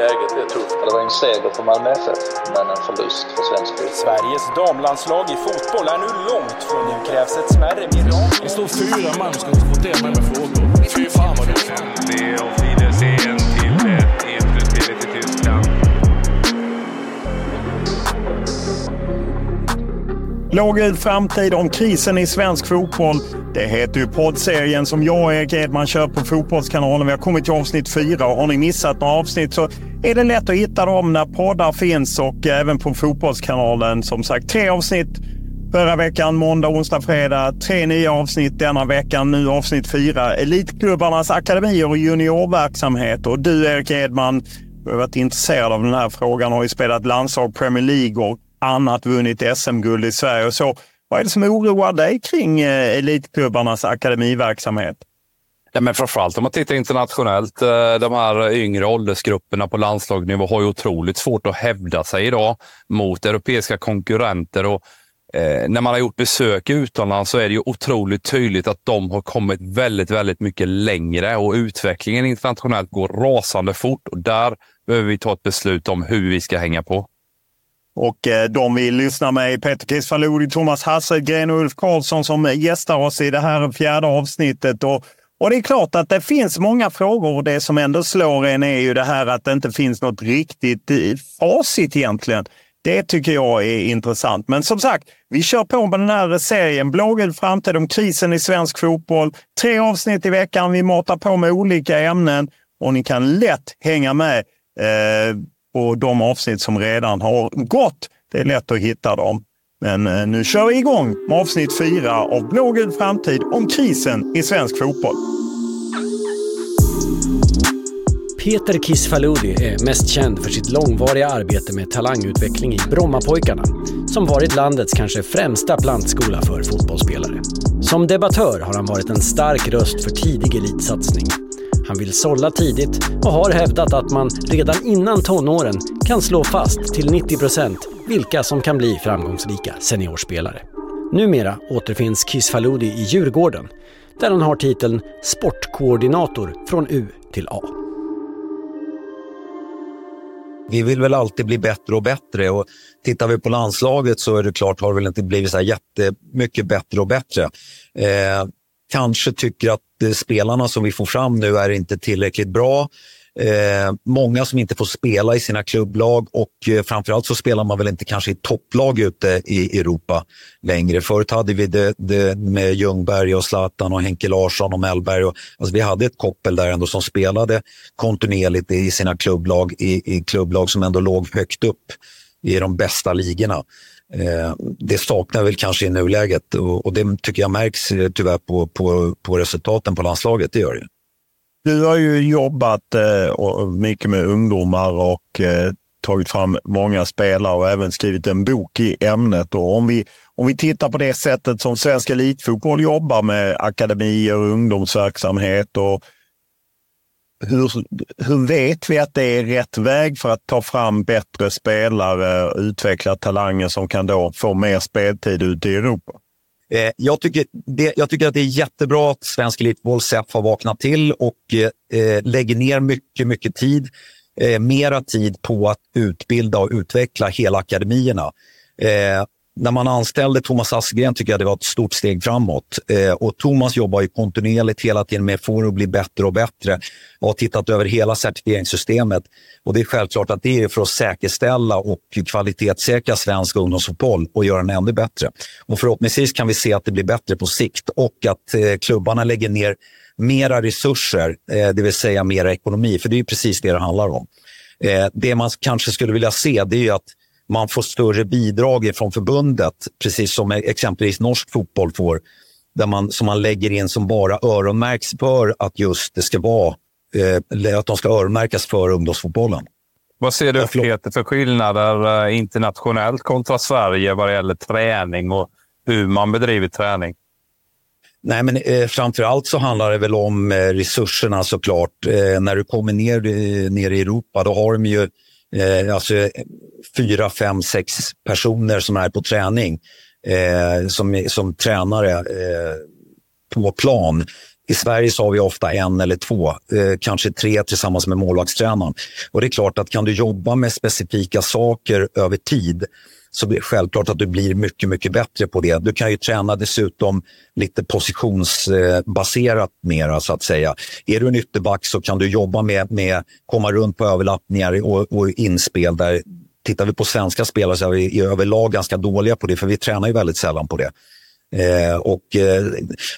Läget är tufft. Det var en seger för Malmö FF, men en förlust för svensk fotboll. Sveriges damlandslag i fotboll är nu långt från nu krävs ett smärre mirakel. Det står fyra man ska inte få det med med frågor. Fy fan vad dåligt. Blågul framtid om krisen i svensk fotboll. Det heter ju poddserien som jag och Erik Edman kör på Fotbollskanalen. Vi har kommit till avsnitt fyra och har ni missat några avsnitt så är det lätt att hitta dem när poddar finns och även på Fotbollskanalen. Som sagt, tre avsnitt förra veckan, måndag, onsdag, fredag. Tre nya avsnitt denna veckan. Nu avsnitt fyra. Elitklubbarnas akademier och juniorverksamhet. Och du Erik Edman, du har varit intresserad av den här frågan, och har ju spelat landslag, Premier League och annat, vunnit SM-guld i Sverige och så. Vad är det som oroar dig kring eh, elitklubbarnas akademiverksamhet? Ja, men framförallt om man tittar internationellt. Eh, de här yngre åldersgrupperna på landslagsnivå har ju otroligt svårt att hävda sig idag mot europeiska konkurrenter. Och, eh, när man har gjort besök utomlands så är det ju otroligt tydligt att de har kommit väldigt, väldigt mycket längre och utvecklingen internationellt går rasande fort och där behöver vi ta ett beslut om hur vi ska hänga på. Och eh, de vi lyssnar med är Peter Kisvalodi, Thomas Hasselgren och Ulf Karlsson som gästar oss i det här fjärde avsnittet. Och, och det är klart att det finns många frågor och det som ändå slår en är ju det här att det inte finns något riktigt eh, facit egentligen. Det tycker jag är intressant. Men som sagt, vi kör på med den här serien Blågul framtid om krisen i svensk fotboll. Tre avsnitt i veckan. Vi matar på med olika ämnen och ni kan lätt hänga med eh, och de avsnitt som redan har gått. Det är lätt att hitta dem. Men eh, nu kör vi igång med avsnitt fyra av Blågul framtid om krisen i svensk fotboll. Peter Kisfaludi är mest känd för sitt långvariga arbete med talangutveckling i Brommapojkarna, som varit landets kanske främsta plantskola för fotbollsspelare. Som debattör har han varit en stark röst för tidig elitsatsning. Han vill sålla tidigt och har hävdat att man redan innan tonåren kan slå fast till 90% vilka som kan bli framgångsrika seniorspelare. Numera återfinns Kis Faludi i Djurgården, där han har titeln sportkoordinator från U till A. Vi vill väl alltid bli bättre och bättre och tittar vi på landslaget så är det klart har det väl inte blivit så här jättemycket bättre och bättre. Eh, kanske tycker att spelarna som vi får fram nu är inte tillräckligt bra. Eh, många som inte får spela i sina klubblag och eh, framförallt så spelar man väl inte kanske i topplag ute i Europa längre. Förut hade vi det, det med Ljungberg och Zlatan och Henke Larsson och Mellberg. Och, alltså vi hade ett koppel där ändå som spelade kontinuerligt i sina klubblag, i, i klubblag som ändå låg högt upp i de bästa ligorna. Eh, det saknar väl kanske i nuläget och, och det tycker jag märks eh, tyvärr på, på, på resultaten på landslaget. Det gör det. Du har ju jobbat eh, mycket med ungdomar och eh, tagit fram många spelare och även skrivit en bok i ämnet. Och om, vi, om vi tittar på det sättet som svensk elitfotboll jobbar med akademier och ungdomsverksamhet och hur, hur vet vi att det är rätt väg för att ta fram bättre spelare och utveckla talanger som kan då få mer speltid ute i Europa? Eh, jag, tycker det, jag tycker att det är jättebra att Svensk Elitboll SEF har vaknat till och eh, eh, lägger ner mycket, mycket tid, eh, mera tid på att utbilda och utveckla hela akademierna. Eh, när man anställde Thomas Aspgren tycker jag det var ett stort steg framåt. Eh, och Thomas jobbar ju kontinuerligt hela tiden med att få det att bli bättre och bättre och har tittat över hela certifieringssystemet. Och det är självklart att det är för att säkerställa och kvalitetssäkra svensk ungdomsfotboll och göra den ännu bättre. Och förhoppningsvis kan vi se att det blir bättre på sikt och att eh, klubbarna lägger ner mera resurser, eh, det vill säga mera ekonomi, för det är precis det det handlar om. Eh, det man kanske skulle vilja se det är att man får större bidrag från förbundet, precis som exempelvis norsk fotboll får, där man, som man lägger in som bara öronmärks för att just det ska vara, eh, att de ska öronmärkas för ungdomsfotbollen. Vad ser du Peter för skillnader eh, internationellt kontra Sverige vad det gäller träning och hur man bedriver träning? Nej, men eh, framför allt så handlar det väl om eh, resurserna såklart. Eh, när du kommer ner, eh, ner i Europa, då har de ju eh, alltså, fyra, fem, sex personer som är på träning eh, som, som tränare eh, på plan. I Sverige så har vi ofta en eller två, eh, kanske tre tillsammans med målvaktstränaren. Och det är klart att kan du jobba med specifika saker över tid så blir det självklart att du blir mycket, mycket bättre på det. Du kan ju träna dessutom lite positionsbaserat mera så att säga. Är du en ytterback så kan du jobba med, med komma runt på överlappningar och, och inspel där tittar vi på svenska spelare så är vi överlag ganska dåliga på det, för vi tränar ju väldigt sällan på det. Eh, och eh,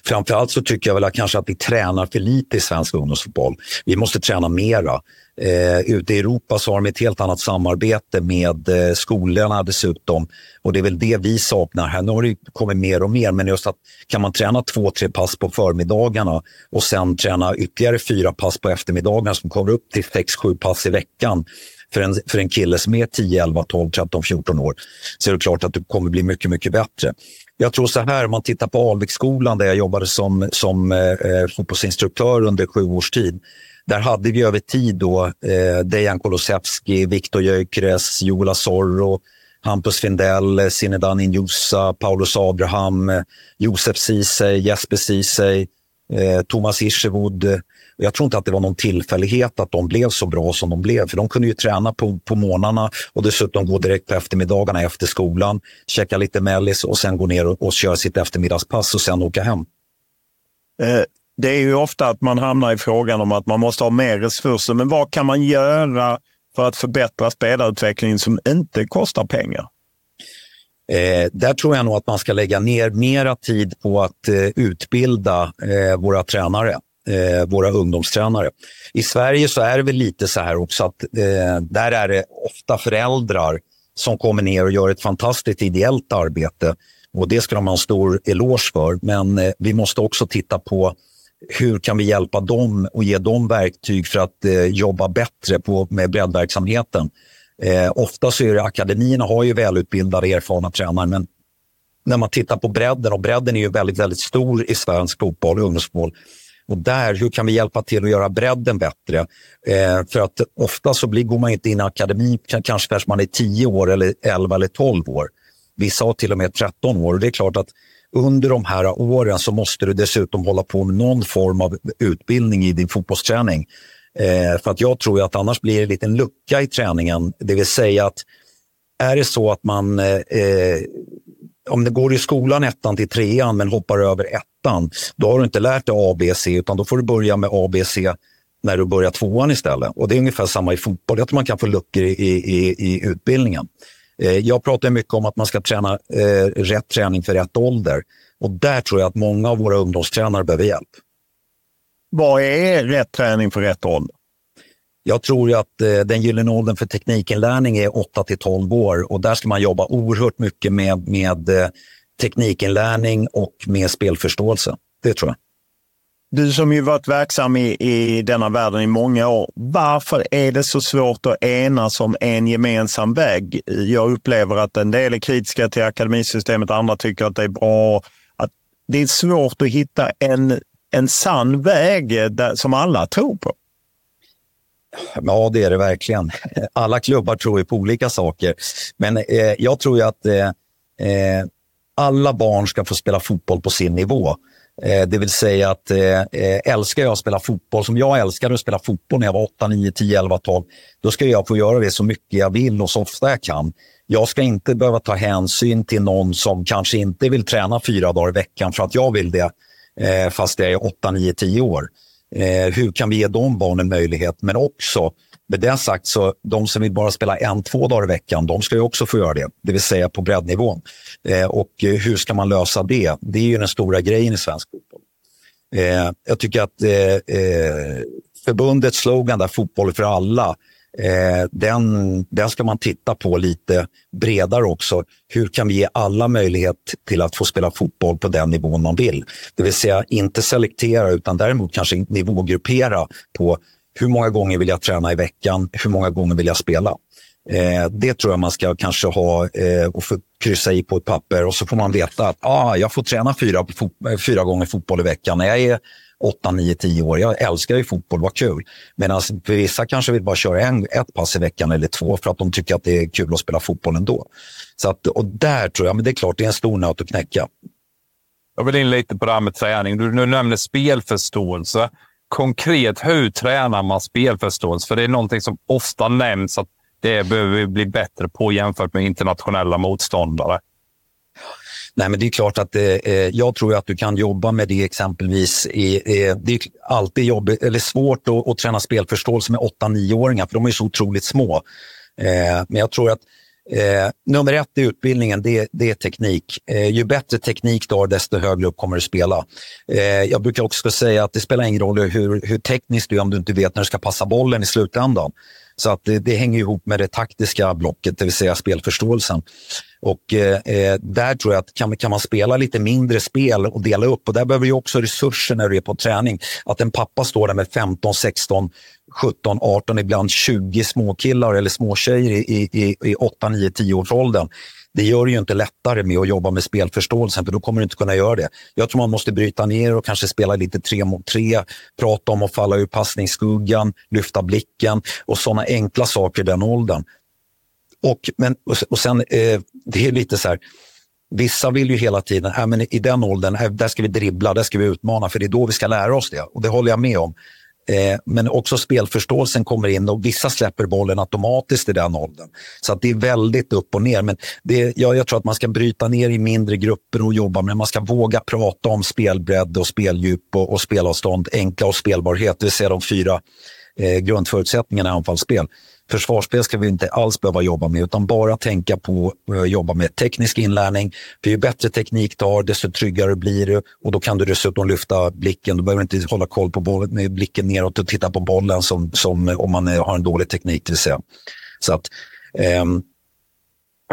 framförallt så tycker jag väl att kanske att vi tränar för lite i svensk ungdomsfotboll. Vi måste träna mera. Eh, ute i Europa så har de ett helt annat samarbete med eh, skolorna dessutom. Och det är väl det vi saknar här. Nu har det kommit mer och mer, men just att kan man träna två, tre pass på förmiddagarna och sen träna ytterligare fyra pass på eftermiddagarna som kommer upp till sex, sju pass i veckan för en, för en kille som är 10, 11, 12, 13, 14 år så är det klart att du kommer bli mycket, mycket bättre. Jag tror så här, om man tittar på Alviksskolan där jag jobbade som, som eh, eh fotbollsinstruktör under sju års tid. Där hade vi över tid då eh, Dejan Kulusevski, Viktor Gyökeres, Jola Sorro, Hampus Findell, Sinedan Injusa, Paulus Abraham, Josef Ceesay, Jesper Ceesay, eh, Thomas Isherwood, jag tror inte att det var någon tillfällighet att de blev så bra som de blev, för de kunde ju träna på, på morgnarna och dessutom gå direkt på eftermiddagarna efter skolan, käka lite mellis och sen gå ner och, och köra sitt eftermiddagspass och sen åka hem. Eh, det är ju ofta att man hamnar i frågan om att man måste ha mer resurser, men vad kan man göra för att förbättra spelarutvecklingen som inte kostar pengar? Eh, där tror jag nog att man ska lägga ner mera tid på att eh, utbilda eh, våra tränare eh, våra ungdomstränare. I Sverige så är det väl lite så här också att eh, där är det ofta föräldrar som kommer ner och gör ett fantastiskt ideellt arbete och det ska de ha en stor eloge för. Men eh, vi måste också titta på hur kan vi hjälpa dem och ge dem verktyg för att eh, jobba bättre på, med breddverksamheten. Eh, ofta så är det akademierna har ju välutbildade erfarna tränare men när man tittar på bredden och bredden är ju väldigt, väldigt stor i svensk fotboll och ungdomsfotboll och där, hur kan vi hjälpa till att göra bredden bättre? Eh, för att ofta så blir, går man inte in i akademi, kanske förrän man är 10 år, eller 11 eller 12 år. Vissa har till och med 13 år. Och det är klart att under de här åren så måste du dessutom hålla på med någon form av utbildning i din fotbollsträning. Eh, för att jag tror att annars blir det en liten lucka i träningen. Det vill säga att är det så att man eh, eh om det går i skolan ettan till trean men hoppar över ettan, då har du inte lärt dig ABC utan då får du börja med ABC när du börjar tvåan istället. Och det är ungefär samma i fotboll. att man kan få luckor i, i, i utbildningen. Eh, jag pratar mycket om att man ska träna eh, rätt träning för rätt ålder. Och där tror jag att många av våra ungdomstränare behöver hjälp. Vad är rätt träning för rätt ålder? Jag tror att eh, den gyllene åldern för teknikinlärning är 8 till 12 år och där ska man jobba oerhört mycket med, med teknikinlärning och med spelförståelse. Det tror jag. Du som ju varit verksam i, i denna världen i många år, varför är det så svårt att enas om en gemensam väg? Jag upplever att en del är kritiska till akademisystemet, andra tycker att det är bra. Att det är svårt att hitta en, en sann väg där, som alla tror på. Ja, det är det verkligen. Alla klubbar tror ju på olika saker. Men eh, jag tror ju att eh, eh alla barn ska få spela fotboll på sin nivå. Eh, det vill säga att eh, eh, älskar jag att spela fotboll, som jag älskade att spela fotboll när jag var 8, 9, 10, 11, 12, då ska jag få göra det så mycket jag vill och så ofta jag kan. Jag ska inte behöva ta hänsyn till någon som kanske inte vill träna fyra dagar i veckan för att jag vill det, fast jag är 8, 9, 10 år. Hur kan vi ge de barnen möjlighet? Men också, med det sagt, så de som vill bara spela en, två dagar i veckan, de ska ju också få göra det, det vill säga på breddnivån. Eh, och eh, hur ska man lösa det? Det är ju den stora grejen i svensk fotboll. Eh, jag tycker att eh, eh förbundets slogan där, fotboll för alla, eh, den, den ska man titta på lite bredare också. Hur kan vi ge alla möjlighet till att få spela fotboll på den nivån man vill? Det vill säga inte selektera utan däremot kanske nivågruppera på hur många gånger vill jag träna i veckan? Hur många gånger vill jag spela? Eh, det tror jag man ska kanske ha eh, och få kryssa i på ett papper och så får man veta att ah, jag får träna fyra, fyra gånger fotboll i veckan när jag är 8, 9, 10 år. Jag älskar ju fotboll, vad kul. Medan vissa kanske vill bara köra en, ett pass i veckan eller två för att de tycker att det är kul att spela fotboll ändå. Så att, och där tror jag, men det är klart, det är en stor nöt att knäcka. Jag vill in lite på det här med träning. Du, du nämner spelförståelse. Konkret, hur tränar man spelförståelse? För det är någonting som ofta nämns att det behöver vi bli bättre på jämfört med internationella motståndare. Nej, men det är klart att eh, eh jag tror att du kan jobba med det exempelvis. I, eh, det är alltid jobbigt, eller svårt att, att träna spelförståelse med 8-9-åringar för de är så otroligt små. Eh, men jag tror att eh, nummer ett i utbildningen, det, det är teknik. Eh, ju bättre teknik du har, desto högre upp kommer du spela. Eh, jag brukar också säga att det spelar ingen roll hur, hur tekniskt du är om du inte vet när du ska passa bollen i slutändan. Så att det, det, hänger ihop med det taktiska blocket, det vill säga spelförståelsen. Och eh, eh, där tror jag att kan, kan man spela lite mindre spel och dela upp och där behöver du också resurser när du är på träning. Att en pappa står där med 15, 16, 17, 18, ibland 20 småkillar eller småtjejer i, i, i 8, 9, 10 års åldern det gör det ju inte lättare med att jobba med spelförståelsen, för då kommer du inte kunna göra det. Jag tror man måste bryta ner och kanske spela lite tre mot tre, prata om att falla ur passningsskuggan, lyfta blicken och sådana enkla saker i den åldern. Och, men, och sen, eh, det är lite så här, Vissa vill ju hela tiden, äh, men i den åldern, äh, där ska vi dribbla, där ska vi utmana, för det är då vi ska lära oss det. Och det håller jag med om. Eh, men också spelförståelsen kommer in och vissa släpper bollen automatiskt i den åldern. Så att det är väldigt upp och ner. Men det, ja, jag tror att man ska bryta ner i mindre grupper och jobba med Man ska våga prata om spelbredd och speldjup och, och spelavstånd, enkla och spelbarhet, det vill säga de fyra eh, grundförutsättningarna i anfallsspel. Försvarsspel ska vi inte alls behöva jobba med utan bara tänka på att jobba med teknisk inlärning. För ju bättre teknik du har, desto tryggare blir du och då kan du dessutom lyfta blicken. Du behöver inte hålla koll på bollen med blicken neråt och titta på bollen som, som om man eh, har en dålig teknik. Till sig. Så att, ehm,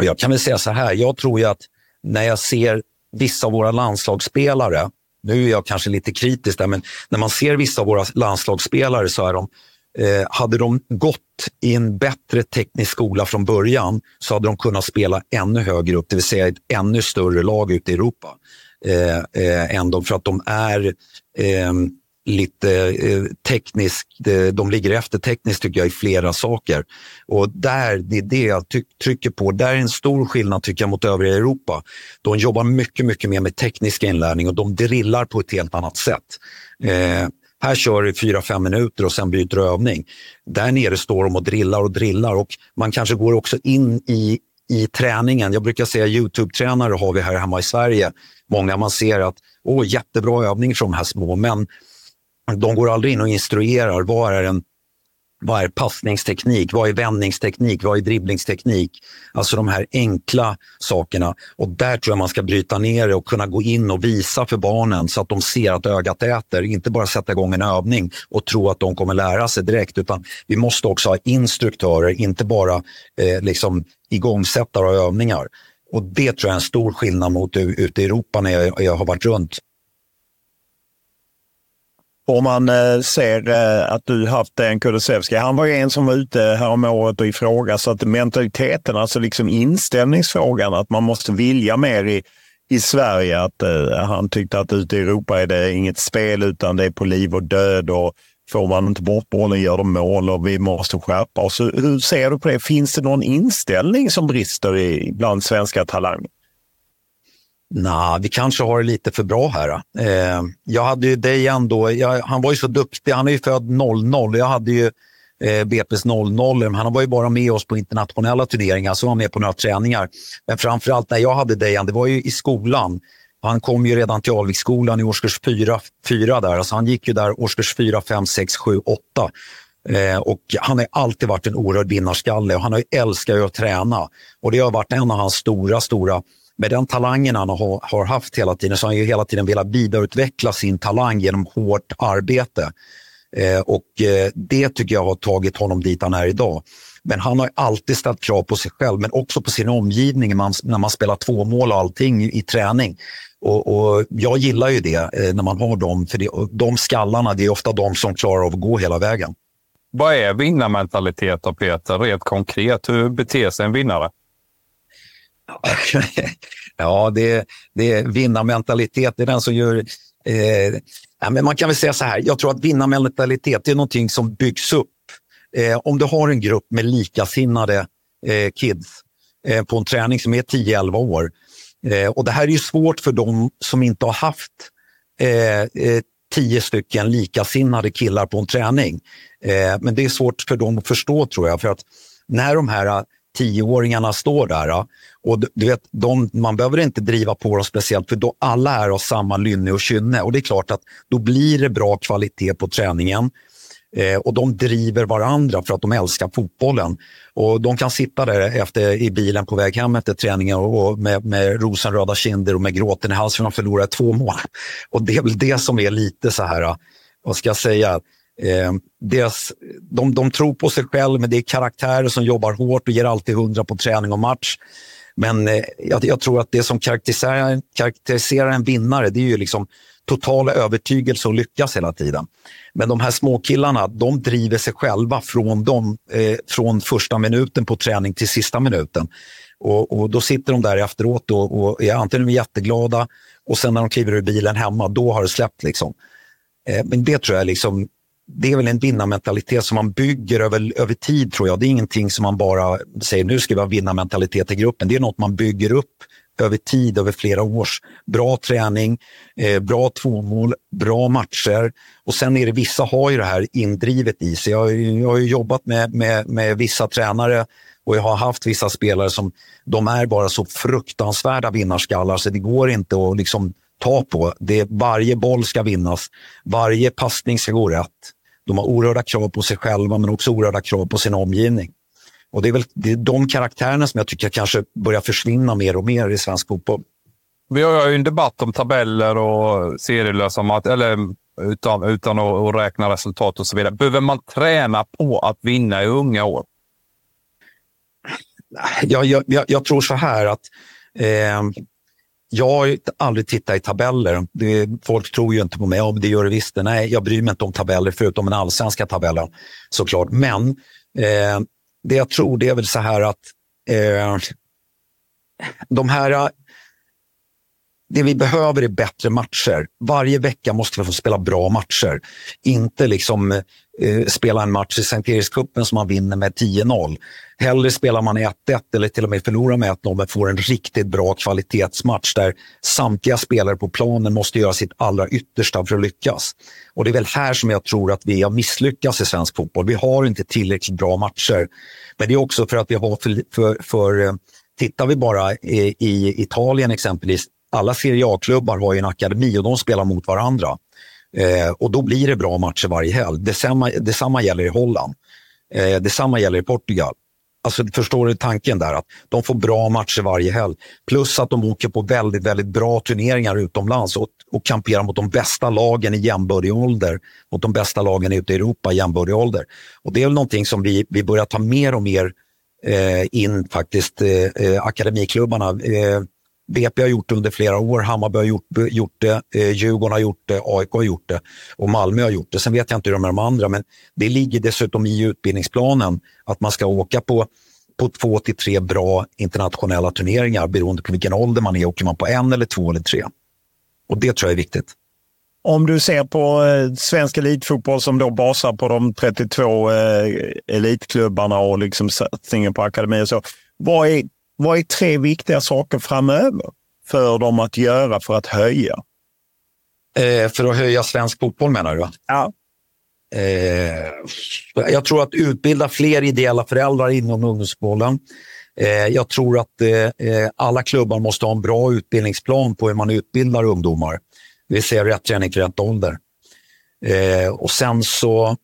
jag kan väl säga så här, jag tror ju att när jag ser vissa av våra landslagsspelare nu är jag kanske lite kritisk där, men när man ser vissa av våra landslagsspelare så är de Eh, hade de gått i en bättre teknisk skola från början så hade de kunnat spela ännu högre upp, det vill säga ett ännu större lag ute i Europa. Eh, eh, än de, för att de är eh, lite eh, tekniskt, eh, de ligger efter tekniskt tycker jag i flera saker. Och där, det är det jag trycker på, där är en stor skillnad tycker jag mot övriga Europa. De jobbar mycket, mycket mer med teknisk inlärning och de drillar på ett helt annat sätt. Eh, här kör du fyra, fem minuter och sen byter du övning. Där nere står de och drillar och drillar och man kanske går också in i, i träningen. Jag brukar säga Youtube-tränare har vi här hemma i Sverige. Många man ser att åh, jättebra övning för de här små, men de går aldrig in och instruerar. Vad är en vad är passningsteknik? Vad är vändningsteknik? Vad är dribblingsteknik? Alltså de här enkla sakerna. Och där tror jag man ska bryta ner det och kunna gå in och visa för barnen så att de ser att ögat äter. Inte bara sätta igång en övning och tro att de kommer lära sig direkt, utan vi måste också ha instruktörer, inte bara eh, liksom igångsättare av övningar. Och det tror jag är en stor skillnad mot ute i Europa när jag, jag har varit runt. Om man eh, ser eh, att du haft en Kulusevski, han var ju en som var ute häromåret och ifrågasatte mentaliteten, alltså liksom inställningsfrågan, att man måste vilja mer i, i Sverige. Att uh, Han tyckte att ute i Europa är det inget spel utan det är på liv och död och får man inte bort bollen gör de mål och vi måste skärpa oss. Hur ser du på det? Finns det någon inställning som brister i, bland svenska talanger? Nej, vi kanske har det lite för bra här. Eh, jag hade ju Dejan då, jag, han var ju så duktig, han är ju född 00. Jag hade ju eh, BP's 00. Han var ju bara med oss på internationella turneringar, så var han med på några träningar. Men framförallt när jag hade Dejan, det var ju i skolan. Han kom ju redan till Alviksskolan i årskurs 4, 4 där. Alltså han gick ju där årskurs 4, 5, 6, 7, 8. Eh, och han har alltid varit en oerhörd vinnarskalle och han har älskat att träna. Och det har varit en av hans stora, stora med den talangen han har, har haft hela tiden så har han ju hela tiden velat vidareutveckla sin talang genom hårt arbete. Eh, och eh, det tycker jag har tagit honom dit han är idag. Men han har alltid ställt krav på sig själv, men också på sin omgivning man, när man spelar två mål och allting i, träning. Och, och, Jag gillar ju det eh, när man har dem, för det, de skallarna det är ofta de som klarar av att gå hela vägen. Vad är vinnarmentalitet då, Peter? Rent konkret, hur beter sig en vinnare? ja, det, det är vinnarmentalitet. Det är den som gör... Eh, ja, men man kan väl säga så här, jag tror att vinnarmentalitet är någonting som byggs upp. Eh, om du har en grupp med likasinnade eh, kids eh, på en träning som är 10-11 år. Eh, och Det här är ju svårt för dem som inte har haft eh, eh tio stycken likasinnade killar på en träning. Eh, men det är svårt för dem att förstå tror jag. För att när de här eh, tioåringarna står där. Och du vet, de, man behöver inte driva på dem speciellt för då alla är av samma lynne och kynne. Och det är klart att då blir det bra kvalitet på träningen. Eh, och de driver varandra för att de älskar fotbollen. Och de kan sitta där efter, i bilen på väg hem efter träningen och, och med, med rosenröda kinder och med gråten i halsen för de förlorade två mål. Och det är väl det som är lite så här, vad ska jag säga, Eh, deras, de, de tror på sig själva, men det är karaktärer som jobbar hårt och ger alltid hundra på träning och match. Men eh, jag, jag, tror att det som karaktäriserar, karaktäriserar en vinnare, det är ju liksom total övertygelse och lyckas hela tiden. Men de här småkillarna, de driver sig själva från, dem, eh, från första minuten på träning till sista minuten. Och, och Då sitter de där efteråt och, och är antingen jätteglada och sen när de kliver ur bilen hemma, då har det släppt. Liksom. Eh, men det tror jag liksom det är väl en vinnarmentalitet som man bygger över, över tid tror jag. Det är ingenting som man bara säger nu ska vi ha vinnarmentalitet i gruppen. Det är något man bygger upp över tid, över flera års. Bra träning, eh, bra tvåmål, bra matcher och sen är det vissa har ju det här indrivet i sig. Jag, jag har jobbat med, med, med vissa tränare och jag har haft vissa spelare som de är bara så fruktansvärda vinnarskallar så det går inte att liksom ta på. Det, varje boll ska vinnas, varje passning ska gå rätt. De har oerhörda krav på sig själva men också oerhörda krav på sin omgivning. Och Det är väl det är de karaktärerna som jag tycker kanske börjar försvinna mer och mer i svensk fotboll. Vi har ju en debatt om tabeller och serielösa eller utan, utan att räkna resultat och så vidare. Behöver man träna på att vinna i unga år? Jag, jag, jag, jag tror så här att eh, jag har aldrig tittat i tabeller. Det, folk tror ju inte på mig. Ja, det gör det visst. Nej, jag bryr mig inte om tabeller förutom den allsvenska tabellen såklart. Men eh, det jag tror det är väl så här att eh, de här det vi behöver är bättre matcher. Varje vecka måste vi få spela bra matcher. Inte liksom eh, spela en match i Sankt Erikscupen som man vinner med 10-0. Hellre spelar man 1-1 eller till och med förlorar med 1-0 men får en riktigt bra kvalitetsmatch där samtliga spelare på planen måste göra sitt allra yttersta för att lyckas. Och Det är väl här som jag tror att vi har misslyckats i svensk fotboll. Vi har inte tillräckligt bra matcher. Men det är också för att vi har för, för, för eh, Tittar vi bara i, i Italien exempelvis, alla Serie A-klubbar har ju en akademi och de spelar mot varandra. Eh, och då blir det bra matcher varje helg. Detsamma, detsamma gäller i Holland. Eh, detsamma gäller i Portugal. Alltså, förstår du tanken där? Att de får bra matcher varje helg. Plus att de åker på väldigt, väldigt bra turneringar utomlands och, och kamperar mot de bästa lagen i jämbördig ålder. Mot de bästa lagen ute i Europa i jämbördig ålder. Och det är väl någonting som vi, vi börjar ta mer och mer eh, in faktiskt. Eh, eh akademiklubbarna. Eh, BP har gjort det under flera år, Hammarby har gjort, gjort det, eh, Djurgården har gjort det, AIK har gjort det och Malmö har gjort det. Sen vet jag inte hur de är de andra, men det ligger dessutom i utbildningsplanen att man ska åka på, på två till tre bra internationella turneringar beroende på vilken ålder man är. Åker man på en eller två eller tre? Och det tror jag är viktigt. Om du ser på eh, svensk elitfotboll som då basar på de 32 eh, elitklubbarna och liksom satsningen på akademi och så. Vad är vad är tre viktiga saker framöver för dem att göra för att höja? Eh, för att höja svensk fotboll menar du? Ja. Eh, jag tror att utbilda fler ideella föräldrar inom ungdomsbollen. Eh, jag tror att eh, eh, alla klubbar måste ha en bra utbildningsplan på hur man utbildar ungdomar. Det vill säga rätt träning rätt ålder. Eh, och sen så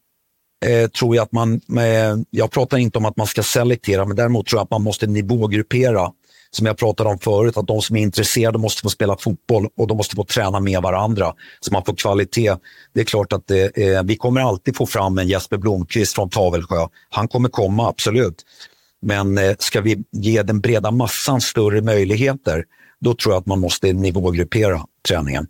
eh, tror jag att man, med, jag pratar inte om att man ska selektera, men däremot tror jag att man måste nivågruppera. Som jag pratade om förut, att de som är intresserade måste få spela fotboll och de måste få träna med varandra så man får kvalitet. Det är klart att eh, eh vi kommer alltid få fram en Jesper Blomqvist från Tavelsjö. Han kommer komma, absolut. Men eh, ska vi ge den breda massan större möjligheter, då tror jag att man måste nivågruppera träningen.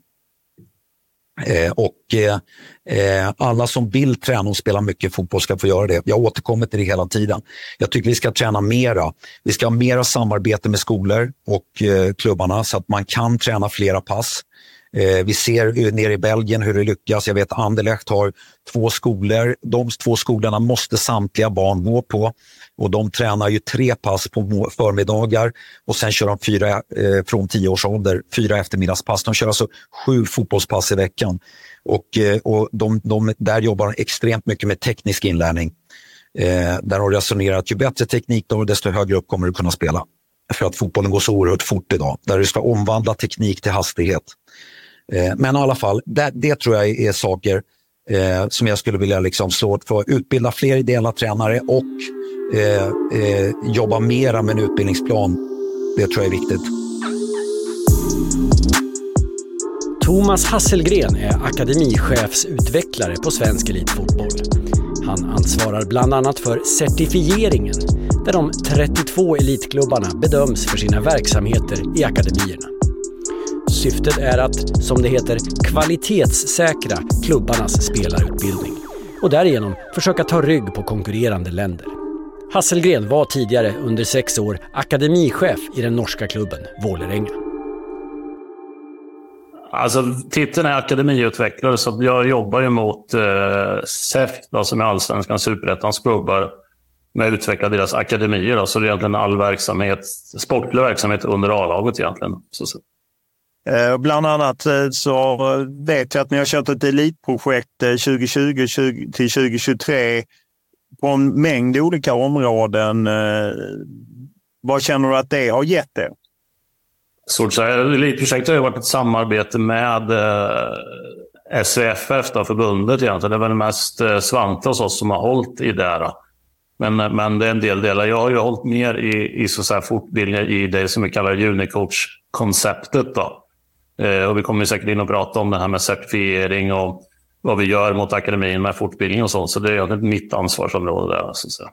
Eh, och eh, alla som vill träna och spela mycket fotboll ska få göra det. Jag återkommer till det hela tiden. Jag tycker vi ska träna mera. Vi ska ha mera samarbete med skolor och eh, klubbarna så att man kan träna flera pass. Eh, vi ser nere i Belgien hur det lyckas. Jag vet att Anderlecht har två skolor. De två skolorna måste samtliga barn gå på. Och de tränar ju tre pass på förmiddagar och sen kör de fyra eh, från tio års ålder, fyra eftermiddagspass. De kör alltså sju fotbollspass i veckan. Och, eh, och de, de, där jobbar de extremt mycket med teknisk inlärning. Eh, där har resonerat att ju bättre teknik du har, desto högre upp kommer du kunna spela. För att fotbollen går så oerhört fort idag, där du ska omvandla teknik till hastighet. Eh, men i alla fall, det, det tror jag är saker eh, som jag skulle vilja liksom slå för. Utbilda fler ideella tränare och eh, eh, jobba mera med en utbildningsplan. Det tror jag är viktigt. Thomas Hasselgren är akademichefsutvecklare på Svensk Elitfotboll. Han ansvarar bland annat för certifieringen där de 32 elitklubbarna bedöms för sina verksamheter i akademierna. Syftet är att, som det heter, kvalitetssäkra klubbarnas spelarutbildning och därigenom försöka ta rygg på konkurrerande länder. Hasselgren var tidigare under sex år akademichef i den norska klubben Vålerenga. Alltså, titeln är akademiutvecklare, så jag jobbar ju mot eh, SEF, då, som är allsvenskans superettans klubbar, med att utveckla deras akademier. Då, så det är egentligen all verksamhet, sportlig verksamhet under A-laget egentligen. Så. Eh, bland annat eh, så eh, vet jag att ni har kört ett elitprojekt eh, 2020 till 2023 på en mängd olika områden. Vad känner du att det har gett er? Elitprojektet har varit ett samarbete med SVFF, då, förbundet egentligen. Det är väl mest Svante hos oss som har hållit i det. Men, men det är en del delar. Jag har ju hållit mer i, i så så fortbildningar i det som vi kallar Unicoach-konceptet. Då. Eh, och vi kommer säkert in och prata om det här med certifiering och vad vi gör mot akademin med fortbildning och sånt. Så det är mitt ansvarsområde där. Så att säga.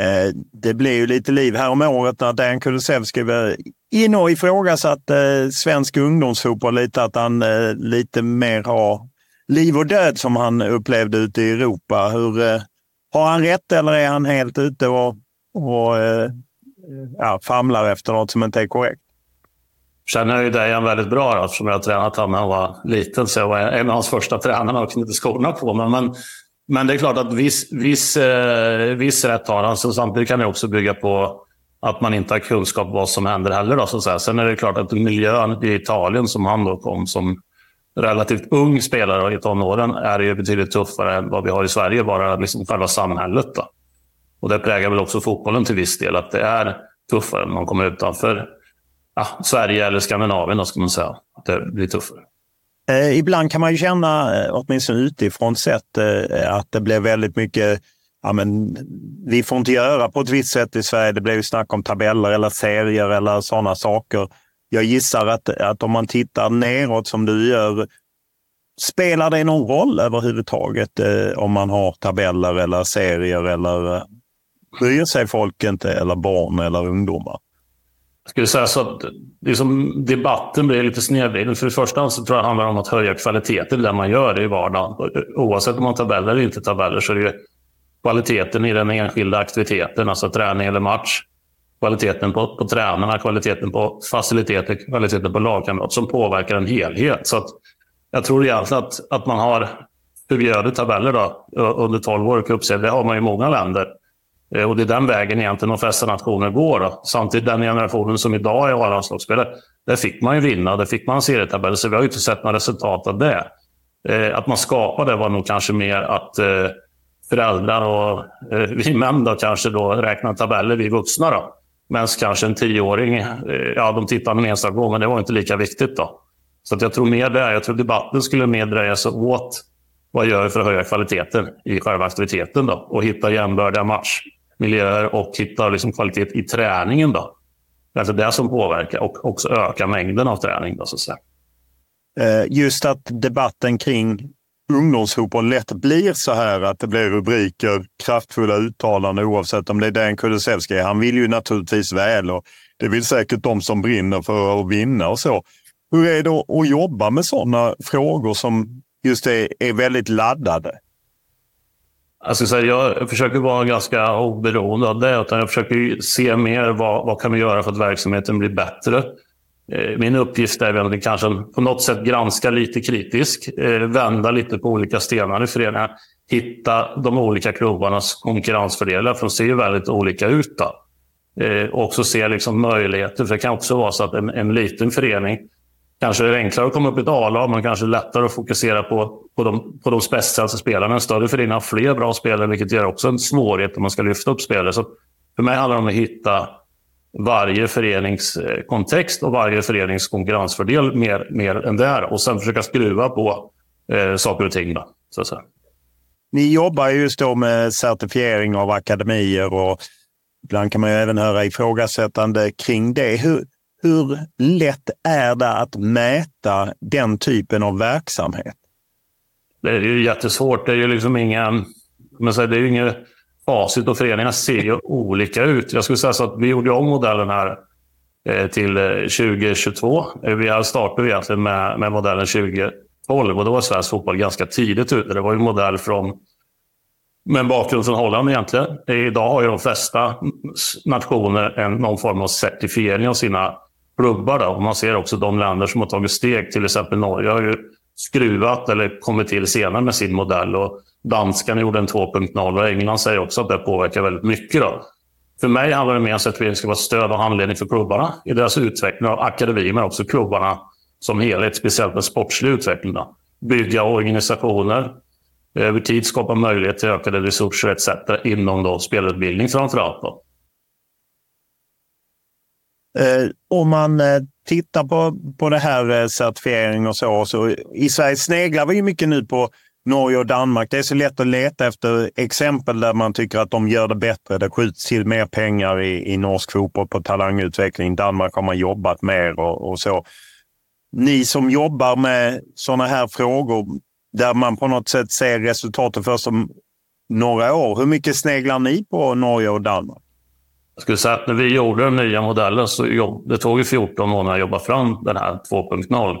Eh, det blev ju lite liv här om året när Dan Kulusevski var inne och ifrågasatte eh, svensk ungdomsfotboll lite. Att han eh, lite mer har liv och död som han upplevde ute i Europa. Hur, har han rätt eller är han helt ute och, och ja, famlar efter något som inte är korrekt? Känner ju Dejan väldigt bra eftersom jag har tränat honom när han var liten. Så jag var en av hans första tränare och inte skorna på mig. Men, men det är klart att viss, viss, eh, viss rätt har han. Så samtidigt kan det också bygga på att man inte har kunskap om vad som händer heller. Då, så att säga. Sen är det klart att miljön i Italien som han då kom som relativt ung spelare i tonåren är ju betydligt tuffare än vad vi har i Sverige, bara liksom själva samhället. Då. Och det präglar väl också fotbollen till viss del, att det är tuffare när man kommer utanför ja, Sverige eller Skandinavien, då ska man säga. Att det blir tuffare. Eh, ibland kan man ju känna, eh, åtminstone utifrån sett, eh, att det blev väldigt mycket Ja, men vi får inte göra på ett visst sätt i Sverige. Det blev ju snack om tabeller eller serier eller sådana saker. Jag gissar att, att om man tittar neråt som du gör, spelar det någon roll överhuvudtaget eh, om man har tabeller eller serier eller eh, bryr sig folk inte eller barn eller ungdomar? Jag skulle säga så att liksom, debatten blir lite snedvriden. För det första så tror jag det handlar om att höja kvaliteten i det man gör i vardagen. Oavsett om man tabeller eller inte tabeller så är det kvaliteten i den enskilda aktiviteten, alltså träning eller match. Kvaliteten på, på tränarna, kvaliteten på faciliteter, kvaliteten på lagkamrat som påverkar en helhet. Så att jag tror egentligen att, att man har förbjudit tabeller då, under 12 år, i cupserien? det har man i många länder. Eh, och det är den vägen egentligen de flesta nationer går. Då. Samtidigt den generationen som idag är A-landslagsspelare, där fick man ju vinna, där fick man serietabeller, så vi har ju inte sett några resultat av det. Eh, att man skapade var nog kanske mer att eh, föräldrar och eh, vi män då kanske då räknar tabeller, vi vuxna då. Medan kanske en tioåring, eh, ja de tittade en enstaka gång, men det var inte lika viktigt då. Så att jag tror mer där, jag tror debatten skulle mer dreja sig åt vad gör vi för att höja kvaliteten i själva aktiviteten då? Och hitta jämbördiga match miljöer och hitta liksom kvalitet i träningen då. Det är alltså det som påverkar och också öka mängden av träning då så att säga. Eh, just att debatten kring ungdomsfotboll lätt blir så här att det blir rubriker, kraftfulla uttalanden oavsett om det är Dan Kulusevski. Han vill ju naturligtvis väl och det vill säkert de som brinner för att vinna och så. Hur är det att jobba med sådana frågor som just är, är väldigt laddade? Jag, ska säga, jag försöker vara ganska oberoende av det. Utan jag försöker se mer vad, vad kan vi göra för att verksamheten blir bättre. Eh, min uppgift är väl att kanske på något sätt granska lite kritisk, eh, vända lite på olika stenar i föreningen, hitta de olika klubbarnas konkurrensfördelar, för de ser ju väldigt olika ut. Då. Eh, och också se liksom möjligheter, för det kan också vara så att en, en liten förening kanske är det enklare att komma upp i ett A-lag, men kanske lättare att fokusera på, på de, på de spetsigaste spelarna. En större förening har fler bra spelare, vilket ger också en svårighet om man ska lyfta upp spelare. Så för mig handlar det om att hitta varje förenings eh, kontext och varje förenings konkurrensfördel mer, mer än det här. Och sen försöka skruva på eh, saker och ting. Då, så att säga. Ni jobbar just då med certifiering av akademier och ibland kan man ju även höra ifrågasättande kring det. Hur, hur lätt är det att mäta den typen av verksamhet? Det är ju jättesvårt. Det är ju liksom ingen, men det är ju inget facit och föreningarna ser ju olika ut. Jag skulle säga så att vi gjorde om modellen här eh, till eh, 2022. Eh, vi startade egentligen med, med modellen 2012 och då var svensk fotboll ganska tidigt ute. Det var en modell från med en bakgrund från Holland egentligen. Idag har ju de flesta nationer en, någon form av certifiering av sina klubbar. Då. Och man ser också de länder som har tagit steg, till exempel Norge har ju skruvat eller kommit till senare med sin modell. Och danskarna gjorde en 2.0 och England säger också att det påverkar väldigt mycket. Då. För mig handlar det mer om att vi ska vara stöd och handledning för klubbarna i deras utveckling av akademi, men också klubbarna som helhet, speciellt med sportslig utveckling. Då. Bygga organisationer, över tid skapa möjlighet till ökade resurser etc. inom då spelutbildning framför allt. Då. Eh, om man eh, tittar på, på det här eh, certifiering och så, så i Sverige sneglar vi mycket nu på Norge och Danmark. Det är så lätt att leta efter exempel där man tycker att de gör det bättre. Det skjuts till mer pengar i, i norsk fotboll på talangutveckling. Danmark har man jobbat mer och, och så. Ni som jobbar med sådana här frågor där man på något sätt ser resultatet först om några år. Hur mycket sneglar ni på Norge och Danmark? Jag skulle säga att när vi gjorde den nya modellen så jobb, det tog 14 månader att jobba fram den här 2.0.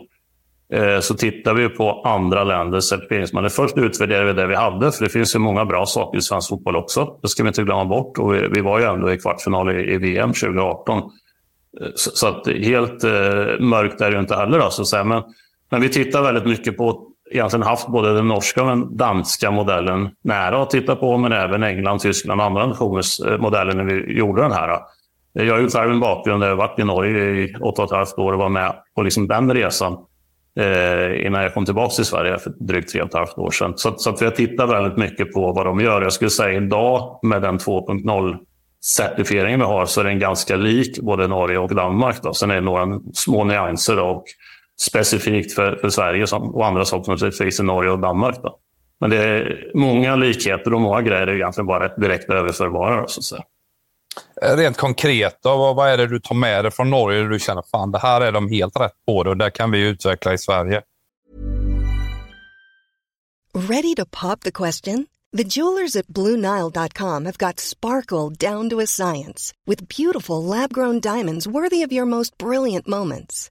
Eh, så tittar vi på andra länders certifieringsmodeller. Först utvärderade vi det vi hade, för det finns ju många bra saker i svensk fotboll också. Det ska vi inte glömma bort. Och vi, vi var ju ändå i kvartsfinal i, i VM 2018. Eh, så, så, att helt eh, mörkt är det ju inte heller. Då, så att säga. Men, men vi tittar väldigt mycket på egentligen haft både den norska och den danska modellen nära att titta på, men även England, Tyskland och andra nationers eh, modeller när vi gjorde den här. Jag har ju själv en bakgrund där jag varit i Norge i åtta och ett halvt år och var med på liksom den resan eh, innan jag kom tillbaka till Sverige för drygt tre och ett halvt år sedan. Så, så att vi har tittat väldigt mycket på vad de gör. Jag skulle säga idag med den 2.0 certifieringen vi har så är den ganska lik både Norge och Danmark. Då. Sen är det några små nyanser. Då, och specifikt för, för Sverige som, och andra saker som naturligtvis i Norge och Danmark. Då. Men det är många likheter och många grejer är egentligen bara direkt överförbara. Så att säga. Rent konkret, då, vad, vad är det du tar med dig från Norge där du känner fan det här är de helt rätt på det och det kan vi utveckla i Sverige? Ready to pop the question? The jewelers at BlueNile.com have got sparkle down to a science with beautiful lab-grown diamonds worthy of your most brilliant moments.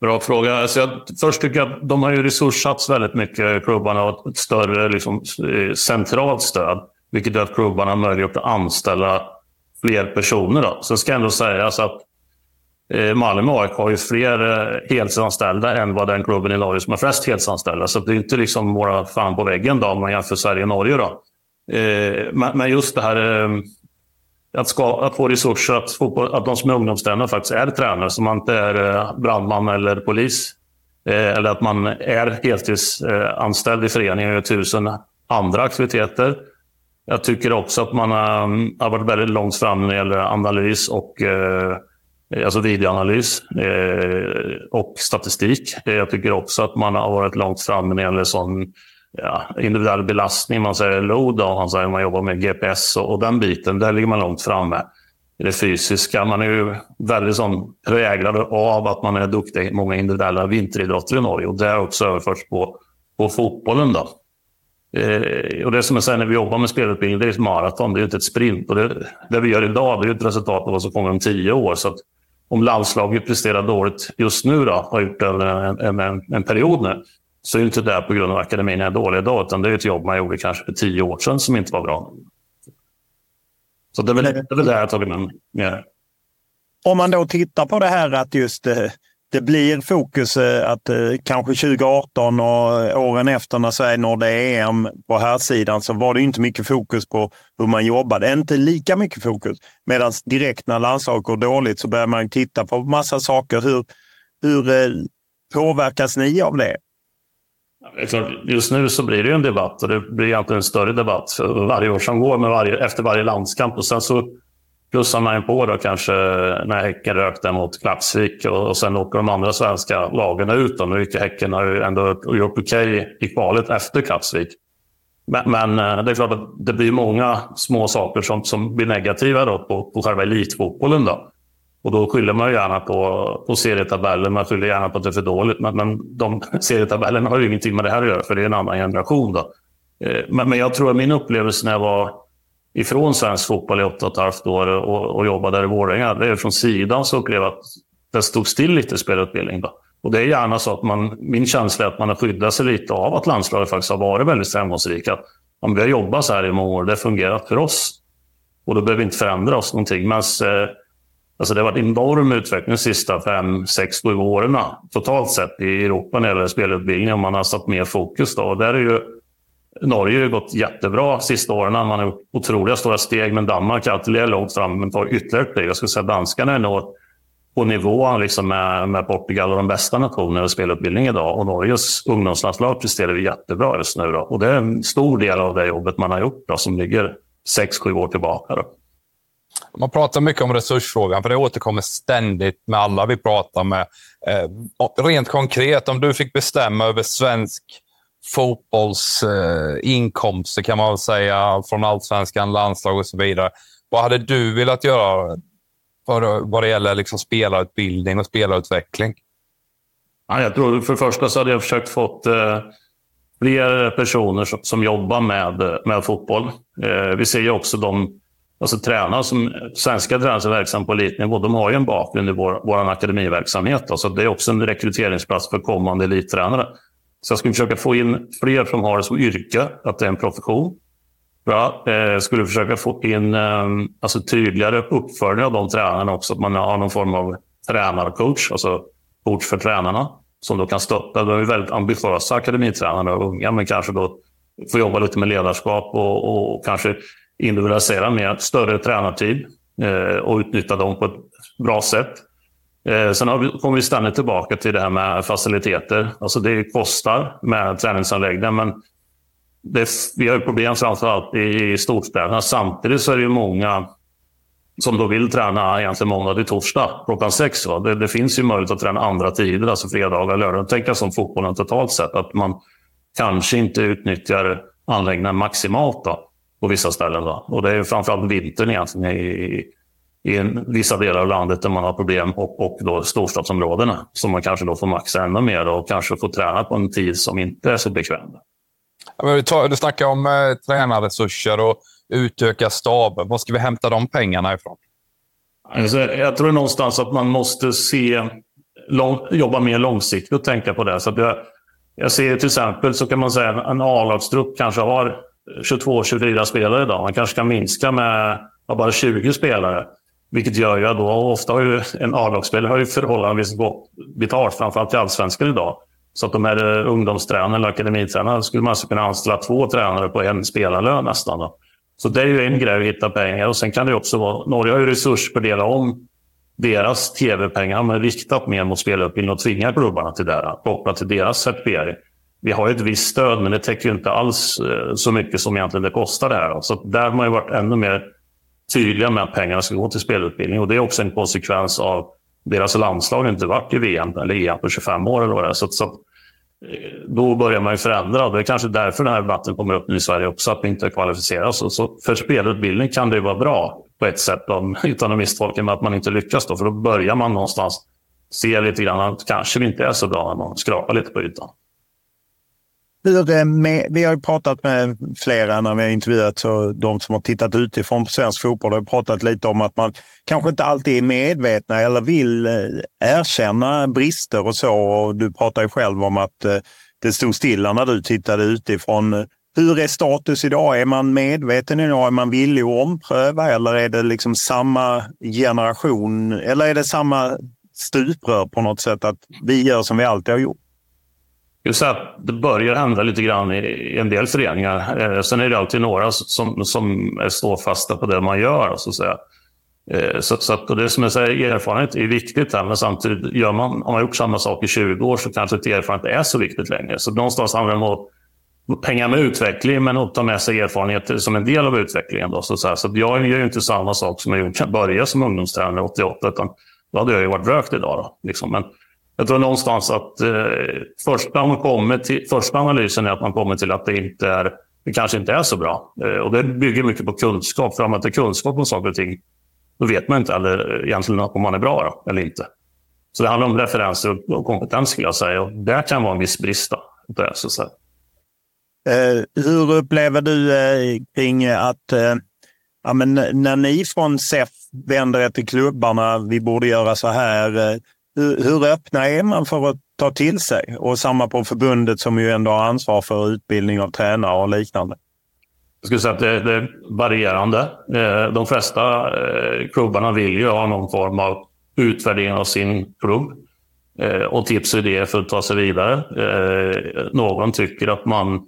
Bra fråga. Alltså jag, först tycker jag att de har ju resurssats väldigt mycket, klubbarna, och ett större liksom, eh, centralt stöd. Vilket gör att klubbarna har möjlighet att anställa fler personer. Då. Sen ska ändå sägas att eh, Malmö AIK har ju fler eh, heltidsanställda än vad den klubben i Norge som har flest heltidsanställda. Så det är inte liksom våra fan på väggen då, om man jämför Sverige och Norge. Då. Men, just det här att, ska, att få resurser, att, fotboll, att de som är ungdomstränare faktiskt är tränare, så man inte är eh, brandman eller polis. Eh, eller att man är heltidsanställd i föreningen och gör tusen andra aktiviteter. Jag tycker också att man har, mm, har varit väldigt långt fram när det gäller analys och eh, alltså videoanalys eh, och statistik. Eh, jag tycker också att man har varit långt fram när det gäller sån ja, individuell belastning, man säger load, och man, säger, man jobbar med GPS och, och, den biten, där ligger man långt framme. I det fysiska, man är ju väldigt sån präglad av att man är duktig i många individuella vinteridrotter i Norge och det har också överförts på, på fotbollen. Då. Eh, och det som jag säger när vi jobbar med spelutbildning, det är ett maraton, det är inte ett sprint. Och det, det vi gör idag det är ett resultat av vad som kommer om tio år. Så om landslaget presterar dåligt just nu, då, har gjort en, en, en, en period nu, så är det inte det på grund av akademin är dålig idag, utan det är ett jobb man gjorde kanske för tio år sedan som inte var bra. Så det är väl det, är väl det jag tagit med mig. Om man då tittar på det här att just eh, det blir fokus eh, att eh, kanske 2018 och åren efter när Sverige nådde EM på här sidan så var det inte mycket fokus på hur man jobbade. Inte lika mycket fokus. Medan direkt när landslaget går dåligt så börjar man titta på massa saker. Hur, hur påverkas ni av det? Just nu så blir det ju en debatt och det blir egentligen en större debatt för varje år som går med varje, efter varje landskamp. Och sen så plussar man ju på då kanske när Häcken rökte mot Klappsvik och, och sen åker de andra svenska lagen ut. Då. nu gick Häcken har ju ändå gjort okej okay i kvalet efter Klappsvik. Men, men, eh, det är klart att det blir många små saker som, som blir negativa då på, på själva elitfotbollen. Då. Och då skyller man gärna på, på serietabellen, man skyller gärna på att det är för dåligt. Men, men de serietabellerna har ju ingenting med det här att göra, för det är en annan generation. Då. Eh, men, men jag tror att min upplevelse när jag var ifrån svensk fotboll i åtta och ett halvt år och, och jobbade där i Våränga, det är från sidan så upplevde jag att det stod still lite i spelutbildning. Då. Och det är gärna så att man, min känsla är att man har skyddat sig lite av att landslaget faktiskt har varit väldigt framgångsrika. Om vi har jobbat så här i många år, det har fungerat för oss. Och då behöver vi inte förändra oss någonting. Men eh, Alltså det har varit enorm utveckling de sista fem, sex, sju åren totalt sett i Europa när det gäller spelutbildning. Och man har satt mer fokus. Då. Och där är ju, Norge har gått jättebra de sista åren. Man har gjort otroliga stora steg. Men Danmark är alltid långt fram, men tar ytterligare steg. Jag skulle säga att danskarna är nog på nivå liksom med, med Portugal och de bästa nationerna i spelutbildning idag. Och Norges ungdomslandslag presterar jättebra just nu. Då. Och det är en stor del av det jobbet man har gjort då, som ligger sex, sju år tillbaka. Då. Man pratar mycket om resursfrågan, för det återkommer ständigt med alla vi pratar med. Eh, rent konkret, om du fick bestämma över svensk fotbolls eh, inkomster kan man väl säga, från allsvenskan, landslag och så vidare. Vad hade du velat göra för, vad det gäller liksom spelarutbildning och spelarutveckling? Ja, jag tror för det första så hade jag försökt få eh, fler personer som, som jobbar med, med fotboll. Eh, vi ser ju också de Alltså tränare som, svenska tränare som är verksamma på elitnivå, de har ju en bakgrund i vår, vår akademiverksamhet. Då, så det är också en rekryteringsplats för kommande elittränare. Så jag skulle försöka få in fler som har det som yrke, att det är en profession. Jag eh, skulle försöka få in eh, alltså tydligare uppföljning av de tränarna också. Att man har någon form av tränarcoach, alltså coach för tränarna. som då kan stötta. De är väldigt ambitiösa akademitränare och unga, men kanske då får jobba lite med ledarskap och, och kanske individualisera med större tränartid eh, och utnyttja dem på ett bra sätt. Eh, sen kommer vi ständigt tillbaka till det här med faciliteter. Alltså det kostar med träningsanläggningar, men det, vi har ju problem framförallt i, i storstäderna. Samtidigt så är det ju många som då vill träna egentligen måndag till torsdag klockan sex. Va? Det, det, finns ju möjlighet att träna andra tider, alltså fredagar och lördagar. Tänk alltså som fotbollen totalt sett, att man kanske inte utnyttjar anläggningarna maximalt då, på vissa ställen. Då. Och det är framförallt vintern egentligen i, i vissa delar av landet där man har problem och, och då storstadsområdena som man kanske då får maxa ännu mer och kanske får träna på en tid som inte är så bekväm. Du snackar om eh, tränarresurser och utöka staben. Var ska vi hämta de pengarna ifrån? Alltså, jag tror någonstans att man måste se, lång, jobba mer långsiktigt och tänka på det. Så jag, jag ser till exempel så kan man säga en A-lagstrupp kanske har 22-24 spelare idag. Man kanske kan minska med bara 20 spelare. Vilket gör ju att då ofta har ju en A-lagsspelare har ju förhållandevis gott betalt, framförallt i allsvenskan idag. Så att de här eh, ungdomstränarna eller akademitränarna skulle man alltså kunna anställa två tränare på en spelarlön nästan. Då. Så det är ju en grej att hitta pengar. Och sen kan det också vara, Norge har ju resursfördelat om deras tv-pengar men riktat mer mot spelarutbildning och tvingar klubbarna till det, kopplat till deras certifiering. Vi har ju ett visst stöd, men det täcker ju inte alls eh, så mycket som egentligen det kostar det här. Så där har man ju varit ännu mer tydliga med att pengarna ska gå till spelutbildning. Och det är också en konsekvens av deras landslag inte varit i VM eller EM på 25 år. Eller vad det är. Så, så eh, då börjar man ju förändra. Det är kanske därför den här debatten kommer upp nu i Sverige också, att vi inte kvalificerar oss. Så för spelutbildning kan det vara bra på ett sätt, om, utan att misstolka med att man inte lyckas. Då, för då börjar man någonstans se lite grann att kanske vi inte är så bra när man skrapar lite på ytan. Med, vi har ju pratat med flera när vi har intervjuat så de som har tittat utifrån på svensk fotboll har pratat lite om att man kanske inte alltid är medvetna eller vill eh, erkänna brister och så. Och du pratar ju själv om att eh, det stod stilla när du tittade utifrån. Hur är status idag? Är man medveten idag? Är man villig att ompröva eller är det liksom samma generation? Eller är det samma stuprör på något sätt att vi gör som vi alltid har gjort? Skulle säga att det börjar hända lite grann i en del föreningar. Eh, sen är det alltid några som, som är ståfasta på det man gör. Så att säga. Eh, så, så att, det som jag säger, erfarenhet är viktigt här, men samtidigt gör man, har man gjort samma sak i 20 år så kanske inte erfarenhet är så viktigt längre. Så någonstans handlar det om att hänga med utveckling, men att ta med sig erfarenheter som en del av utvecklingen. Då, så, så, så jag gör ju inte samma sak som jag gjorde när jag började som ungdomstränare 88, utan då hade jag ju varit rökt idag. Då, liksom. Men jag tror någonstans att eh, första, man kommer till, första analysen är att man kommer till att det, inte är, det kanske inte är så bra. Eh, och det bygger mycket på kunskap. För om man inte kunskap om saker och ting, då vet man inte eller, eh, egentligen om man är bra då, eller inte. Så det handlar om referenser och kompetens skulle jag säga. Och det kan vara en viss brist. Då, så att säga. Eh, hur upplever du eh, kring att eh, ja, men när ni från SEF vänder er till klubbarna, vi borde göra så här. Eh, hur, hur öppna är man för att ta till sig? Och samma på förbundet som ju ändå har ansvar för utbildning av tränare och liknande. Jag skulle säga att det, det är varierande. Eh, de flesta eh, klubbarna vill ju ha någon form av utvärdering av sin klubb eh, och tips och idéer för att ta sig vidare. Någon tycker att man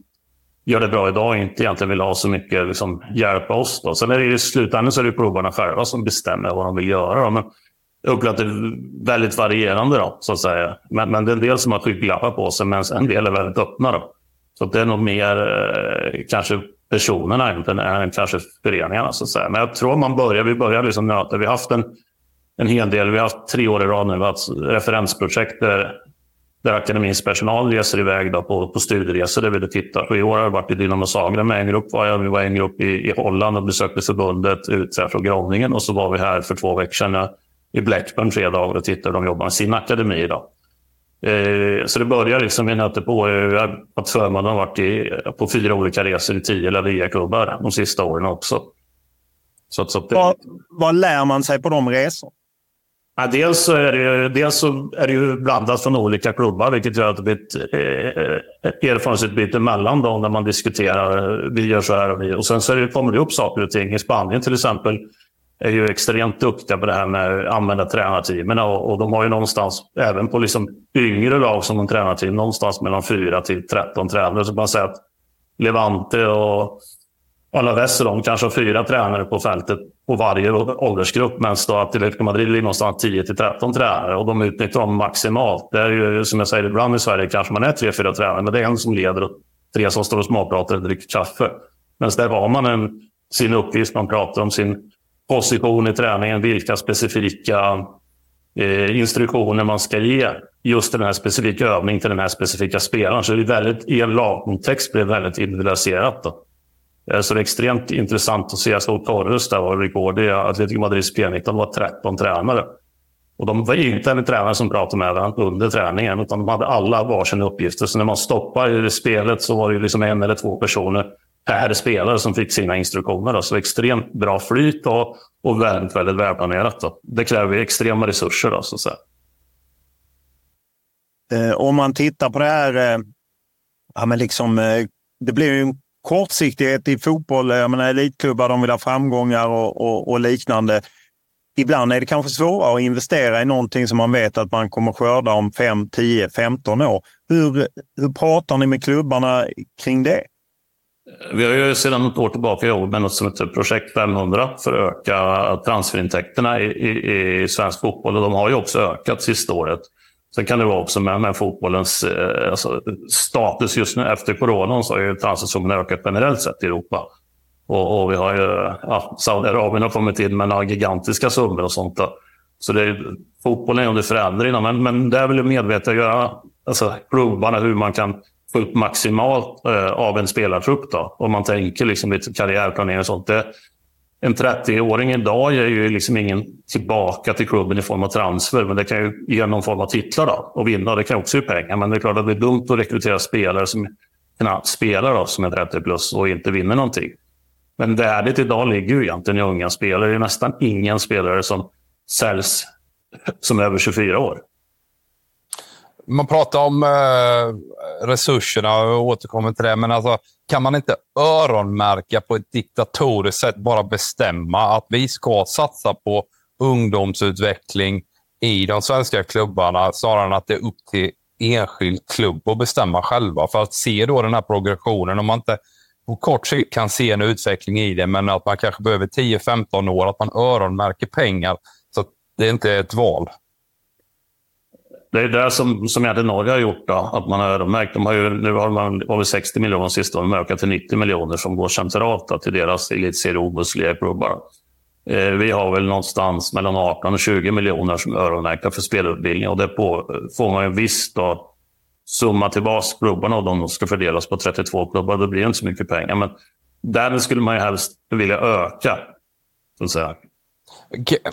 gör det bra idag och inte egentligen vill ha så mycket liksom, hjälp av oss. Då. Sen är det i slutändan så är det klubbarna själva som bestämmer vad de vill göra. Men jag upplever att det är väldigt varierande då, så att säga. Men, men det är en del som har skygglappar på sig, men en del är väldigt öppna. Då. Så det är nog mer eh, kanske personerna än, än kanske föreningarna. Så att säga. Men jag tror man börjar, vi börjar liksom möta, vi har haft en, en hel del, vi har haft tre år i rad nu, vi har haft referensprojekt där, där akademins personal reser iväg då på, på studieresor där vi tittar. Och I år har jag varit i Dynamo Zagreb med en grupp. Var jag, vi var en grupp i, i Holland och besökte förbundet, Utrecht och Groningen. Och så var vi här för två veckor sedan i Blackburn tre dagar och tittar hur de jobbar med sin akademi idag. Eh, så det börjar liksom, vi nöter på, har haft förmånen att varit i, på fyra olika resor i tio Lavia-klubbar de sista åren också. Så, så det... vad, vad lär man sig på de resorna? Ja, dels, så är det, dels så är det ju blandat från olika klubbar, vilket gör att det blir ett eh, erfarenhetsutbyte mellan dem när man diskuterar. Vi gör så här och vi. Och sen så det, kommer det upp saker och ting. I Spanien till exempel är ju extremt duktiga på det här med att använda tränarteamen. Och, och de har ju någonstans, även på liksom yngre lag som de tränar till, någonstans mellan 4 till 13 tränare. Så man säger att Levante och Alaves de kanske har fyra tränare på fältet på varje åldersgrupp. Medan Atletico Madrid ligger någonstans 10 till 13 tränare och de utnyttjar dem maximalt. Det är ju som jag säger ibland i Sverige kanske man är tre, fyra tränare, men det är en som leder och tre som står och småpratar och dricker kaffe. Men där har man en, sin uppgift, man pratar om sin position i träningen, vilka specifika eh, instruktioner man ska ge just den här specifika övningen till den här specifika spelaren. Så det är väldigt, i en lagkontext blir det väldigt individualiserat. Då. Eh, så det är extremt intressant att se. Jag såg Torres där och är Atletico Madrids P19, det var 13 tränare. Och de var inte en tränare som pratade med varandra under träningen, utan de hade alla varsin uppgifter. Så när man stoppade i spelet så var det liksom en eller två personer per spelare som fick sina instruktioner. Då. Så extremt bra flyt och, och väldigt, väldigt välplanerat. Då. Det kräver extrema resurser. Då, så att säga. Eh, om man tittar på det här, eh, ja, men liksom, eh, det blir ju en kortsiktighet i fotboll. Jag menar, elitklubbar de vill ha framgångar och, och, och, liknande. Ibland är det kanske svårare att investera i någonting som man vet att man kommer skörda om 5, 10, 15 år. Hur, hur pratar ni med klubbarna kring det? Vi har ju sedan något år tillbaka jobbat med något som heter Projekt 500 för att öka transferintäkterna i, i, i svensk fotboll. Och de har ju också ökat sista året. Sen kan det vara också med, med fotbollens eh, alltså, status just nu efter coronan så har ju transfersumman ökat generellt sett i Europa. Och, och vi har ju, ja, Saudiarabien har kommit in med några gigantiska summor och sånt. Då. Så det är, fotbollen är under förändring, men, men det är väl medvetet göra alltså, klubbarna hur man kan få upp maximalt eh, av en spelartrupp. Då. Om man tänker liksom lite karriärplanering och sånt. Det, en 30-åring idag ger ju liksom ingen tillbaka till klubben i form av transfer, men det kan ju ge någon form av titlar då, och vinna. Det kan också ge pengar, men det är klart att det är dumt att rekrytera spelare som knappt spelar då, som är 30 plus och inte vinner någonting. Men värdet idag ligger ju egentligen i unga spelare. Det är nästan ingen spelare som säljs som är över 24 år. Man pratar om eh, resurserna och återkommer till det, men alltså, kan man inte öronmärka på ett diktatoriskt sätt, bara bestämma att vi ska satsa på ungdomsutveckling i de svenska klubbarna snarare än att det är upp till enskild klubb att bestämma själva. För att se då den här progressionen, om man inte på kort sikt kan se en utveckling i det, men att man kanske behöver 10-15 år, att man öronmärker pengar så att det inte är ett val. Det är det som, som egentligen Norge har gjort. Då, att man har öronmärkt. De har ju, nu har man var 60 miljoner sist. De har ökat till 90 miljoner som går centralt då, till deras elitserie obusliga-klubbar. Eh, vi har väl någonstans mellan 18 och 20 miljoner som är öronmärkta för spelutbildning. Och det på, får man en viss då, summa tillbaka klubbarna och de ska fördelas på 32 klubbar. Då blir det inte så mycket pengar. Men därmed skulle man ju helst vilja öka. Så att säga.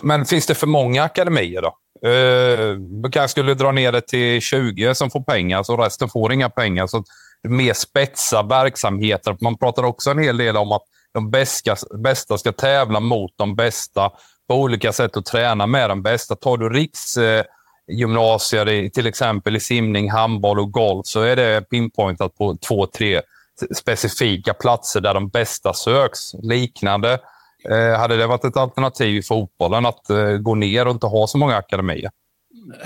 Men finns det för många akademier då? Eh, kanske skulle dra ner det till 20 som får pengar, så resten får inga pengar. Så mer spetsa verksamheter. Man pratar också en hel del om att de bästa, bästa ska tävla mot de bästa på olika sätt och träna med de bästa. Tar du riksgymnasier, eh, till exempel i simning, handboll och golf, så är det pinpointat på två, tre specifika platser där de bästa söks. Liknande Eh, hade det varit ett alternativ i fotbollen att eh, gå ner och inte ha så många akademier?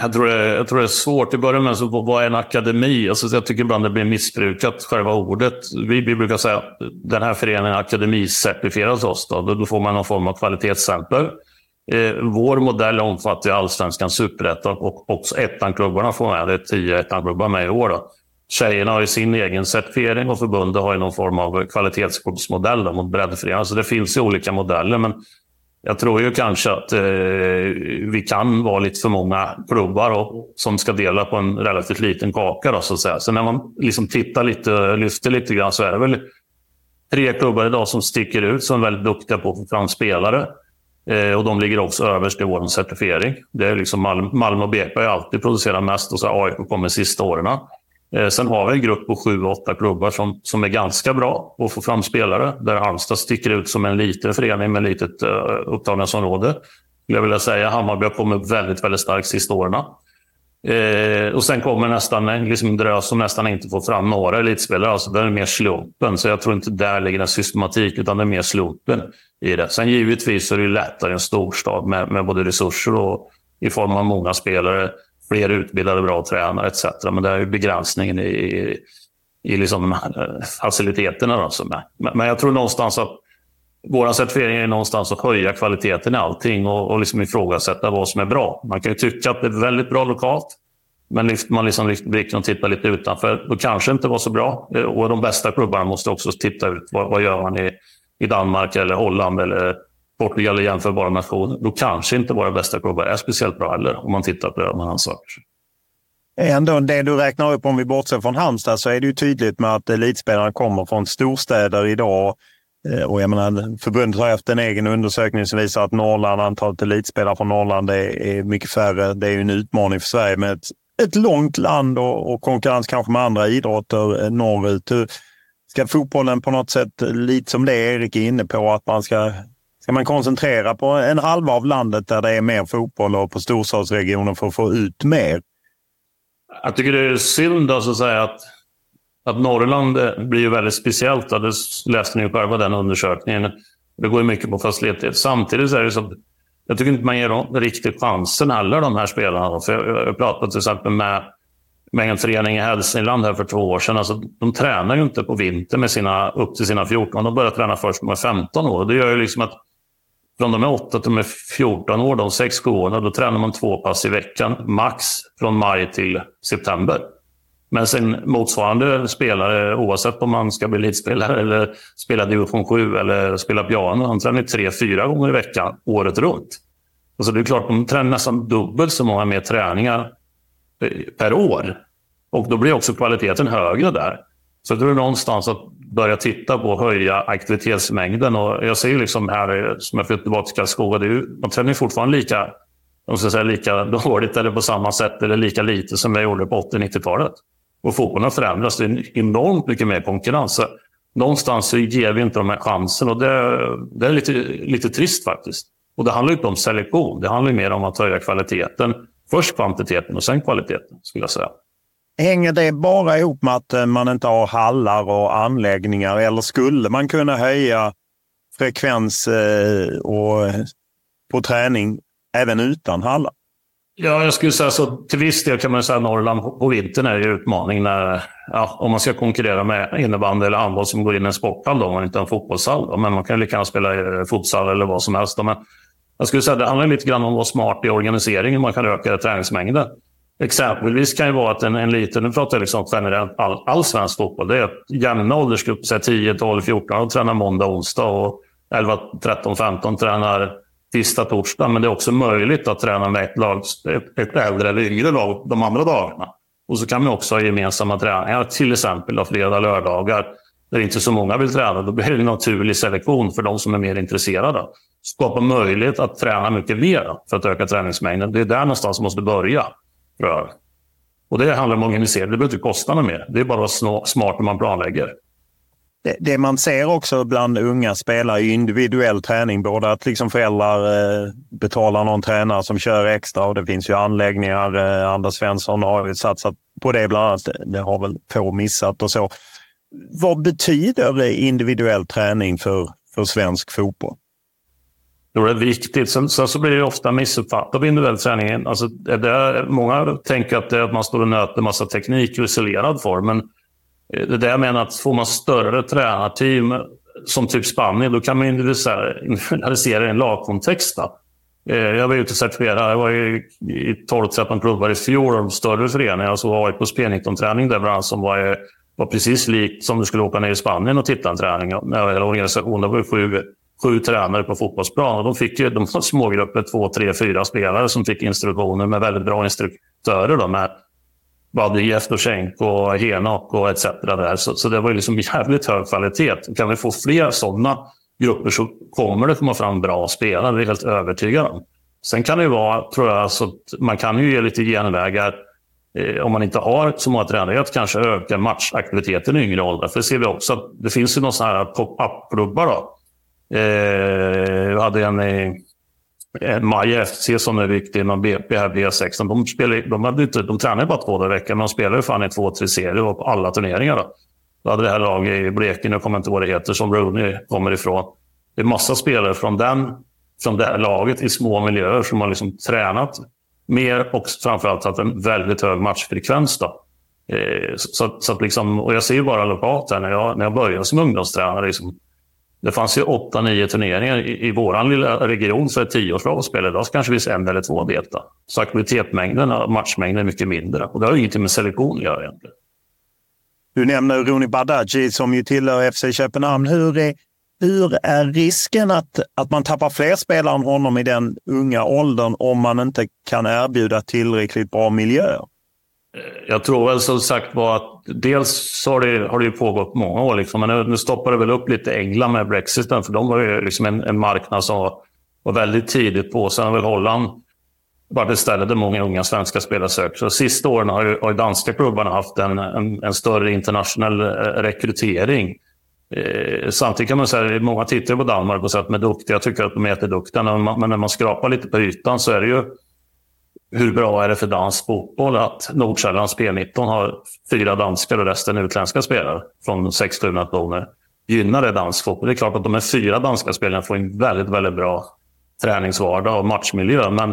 Jag tror, det, jag tror det är svårt. I början med så vad är en akademi? Alltså, jag tycker ibland det blir missbrukat, själva ordet. Vi, vi brukar säga att den här föreningen akademicertifieras oss. Då. Då får man någon form av kvalitetsstämpel. Eh, vår modell omfattar allsvenskan, superettan och också ettan-klubbarna får med. Det är tio ettan-klubbar med i år. Då. Tjejerna har ju sin egen certifiering och förbundet har ju någon form av kvalitetskortsmodell mot breddföreningar. Så det finns ju olika modeller. Men jag tror ju kanske att eh, vi kan vara lite för många klubbar som ska dela på en relativt liten kaka. Då, så att säga. Så när man liksom tittar lite, lyfter lite grann så är det väl tre klubbar idag som sticker ut, som är väldigt duktiga på att få fram spelare. Eh, och de ligger också överst i vår certifiering. Det är liksom Malmö, Malmö och BP har alltid producerat mest och så AIK kommer sista åren. Eh, sen har vi en grupp på sju, åtta klubbar som, som är ganska bra på att få fram spelare. Där Halmstad sticker ut som en liten förening med litet uh, upptagningsområde. Jag vill säga Hammarby har kommit väldigt, väldigt starkt sista åren. Eh, och sen kommer nästan en liksom drös som nästan inte får fram några elitspelare. Alltså där är mer slumpen. Så jag tror inte där ligger en systematik, utan det är mer slumpen i det. Sen givetvis är det lättare i en storstad med, med både resurser och i form av många spelare, fler utbildade bra tränare etc. Men det är ju begränsningen i, i liksom, eh, faciliteterna. Då, som är. Men, men jag tror någonstans att vår certifiering är någonstans att höja kvaliteten i allting och, och liksom ifrågasätta vad som är bra. Man kan ju tycka att det är väldigt bra lokalt, men lyfter man liksom blicken och tittar lite utanför, då kanske det inte var så bra. Eh, och de bästa klubbarna måste också titta ut. Vad, vad gör man i, i Danmark, eller Holland eller Portugal eller jämförbara nationer? Då kanske inte våra bästa klubbar är speciellt bra heller, om man tittar på det man ansöker Ändå det du räknar upp, om vi bortser från Halmstad, så är det ju tydligt med att elitspelarna kommer från storstäder idag. Eh, och jag menar, förbundet har haft en egen undersökning som visar att Norrland, antalet elitspelare från Norrland är, är mycket färre. Det är ju en utmaning för Sverige med ett, ett långt land och, och konkurrens kanske med andra idrotter eh, norrut. Hur, ska fotbollen på något sätt, lite som det Erik är inne på, att man ska, ska man koncentrera på en halva av landet där det är mer fotboll och på storstadsregionen för att få ut mer? Jag tycker det är synd alltså att säga att att Norrland eh, blir ju väldigt speciellt. Det läste ni ju själva den undersökningen. Det går ju mycket på facilitet. Samtidigt är det så jag tycker inte man ger dem riktigt chansen heller, de här spelarna. För jag, jag pratade till exempel med, med en förening i Hälsingland här för två år sedan. Alltså, de tränar ju inte på vintern med sina, upp till sina 14. De börjar träna först när de är 15 år. Det gör ju liksom att från de är 8 till de är 14 år, de 6-7 åren, då tränar man två pass i veckan, max från maj till september. Men sen motsvarande spelare, oavsett om man ska bli elitspelare eller spela division 7 eller spela piano, han tränar tre, fyra gånger i veckan året runt. Så det är klart, de tränar nästan dubbelt så många mer träningar eh, per år. Och då blir också kvaliteten högre där. Så jag tror någonstans att börja titta på att höja aktivitetsmängden. Och jag ser ju liksom här, som jag flyttat tillbaka till Karlskoga, det är ju, man tränar fortfarande lika, om ska säga, lika dåligt eller på samma sätt eller lika lite som jag gjorde på 80-90-talet. Och fotbollen har förändrats. Det är enormt mycket mer konkurrens. Så någonstans så ger vi inte de här chansen och det, det är lite, lite trist faktiskt. Och det handlar inte om selektion. Det handlar mer om att höja kvaliteten. Först kvantiteten och sen kvaliteten, skulle jag säga. Hänger det bara ihop med att eh, man inte har hallar och anläggningar? Eller skulle man kunna höja frekvens eh, och eh, på träning även utan hallar? Ja, jag skulle säga så. Till viss del kan man säga att Norrland på vintern är en utmaning när, ja, om man ska konkurrera med innebandy eller handboll som går in i en sporthall då, om man inte har en fotbollshall. Då. Men man kan lika gärna spela i futsal eller vad som helst. Då. Men jag skulle säga att det handlar lite grann om att vara smart i organiseringen. Man kan öka träningsmängden. Exempelvis kan det vara att en, en liten, nu pratar jag liksom generellt all, all svensk fotboll, det är att jämna åldersgrupper, 10, 12, 14 och tränar måndag, onsdag och 11, 13, 15 tränar tisdag, torsdag. Men det är också möjligt att träna med ett, lag, ett, ett äldre eller yngre lag de andra dagarna. Och så kan man också ha gemensamma träningar, till exempel av fredag lördagar. Där inte så många vill träna. Då blir det en naturlig selektion för de som är mer intresserade. Skapa möjlighet att träna mycket mer för att öka träningsmängden. Det är där någonstans man måste börja. För. Och det handlar om organisering. Det behöver inte kosta något mer. Det är bara att vara smart när man planlägger det, det, man ser också bland unga spelare är individuell träning. Både att liksom föräldrar eh, betalar någon tränare som kör extra och det finns ju anläggningar. Eh, Anders Svensson har ju satsat på det bland annat. Det har väl få missat och så. Vad betyder individuell träning för, för svensk fotboll? Då är det viktigt. Sen, sen, så blir det ofta missuppfattat av individuell träning. Alltså, det, många tänker att det är att man står och nöter massa teknik i isolerad form. Men eh, det är det jag menar, att får man större tränarteam som typ Spanien, då kan man individualisera i en lagkontext. Eh, jag var ute och certifierade. Jag var i, 12-13 klubbar i fjol, de större föreningar. Så alltså var jag på Spenington-träning där bland annat, som var, eh, var precis likt som du skulle åka ner i Spanien och titta en träning. När organisationen det var sju, sju tränare på fotbollsplan. Och de fick ju, de var smågrupper, två, tre, fyra spelare som fick instruktioner med väldigt bra instruktörer. Då, med både Jevtusjenko och Henok och etc. Där. Så, så det var ju liksom jävligt hög kvalitet. Kan vi få fler sådana grupper så kommer det komma fram bra spelare. Det är jag helt övertygad om. Sen kan det ju vara, tror jag, så att man kan ju ge lite genvägar eh, om man inte har så många tränare, att kanske öka matchaktiviteten i yngre åldrar. För det ser vi också att det finns ju några sådana här pop-up-klubbar. Eh, hade en i eh, Maja FC som är viktig inom BP här, B16. De, spelade, de, hade inte, de tränade bara två dagar i veckan, men de spelade ju fan i två, tre serier och på alla turneringar. Då. då hade det här laget i Blekinge, jag kommer inte ihåg vad det heter, som Rooney kommer ifrån. Det är massa spelare från, den, från det här laget i små miljöer som har liksom tränat mer och framförallt haft en väldigt hög matchfrekvens. Då. Eh, så, så att liksom, och jag ser ju bara lokalt här, när jag, när jag började som ungdomstränare. Liksom, det fanns ju åtta, nio turneringar. I, i vår lilla region så är tioårslag att spela. Idag kanske det finns en eller två delta. Så aktivitetsmängden och matchmängden är mycket mindre. Och det har ingenting med selektion att göra egentligen. Du nämner Roni Badaji som ju tillhör FC Köpenhamn. Hur är, hur är risken att, att man tappar fler spelare än honom i den unga åldern om man inte kan erbjuda tillräckligt bra miljöer? Eh, jag tror väl som sagt var att dels har det, har det ju pågått många år, liksom, men nu, nu stoppar det väl upp lite England med brexiten, för de var ju liksom en, en marknad som var, var, väldigt tidigt på. Sen har väl Holland varit ett ställe där många unga svenska spelare söker. Så sista åren har ju, har ju danska klubbarna haft en, en, en större internationell eh, rekrytering. Eh, samtidigt kan man säga att många tittar på Danmark och säger att de är duktiga. Jag tycker att de är jätteduktiga, men när man skrapar lite på ytan så är det ju hur bra är det för dansk fotboll att Nordsjällands P19 har fyra danskar och resten utländska spelare från 60 nationer? Gynnar det dansk fotboll? Det är klart att de här fyra danska spelarna får en väldigt, väldigt bra träningsvardag och matchmiljö. Men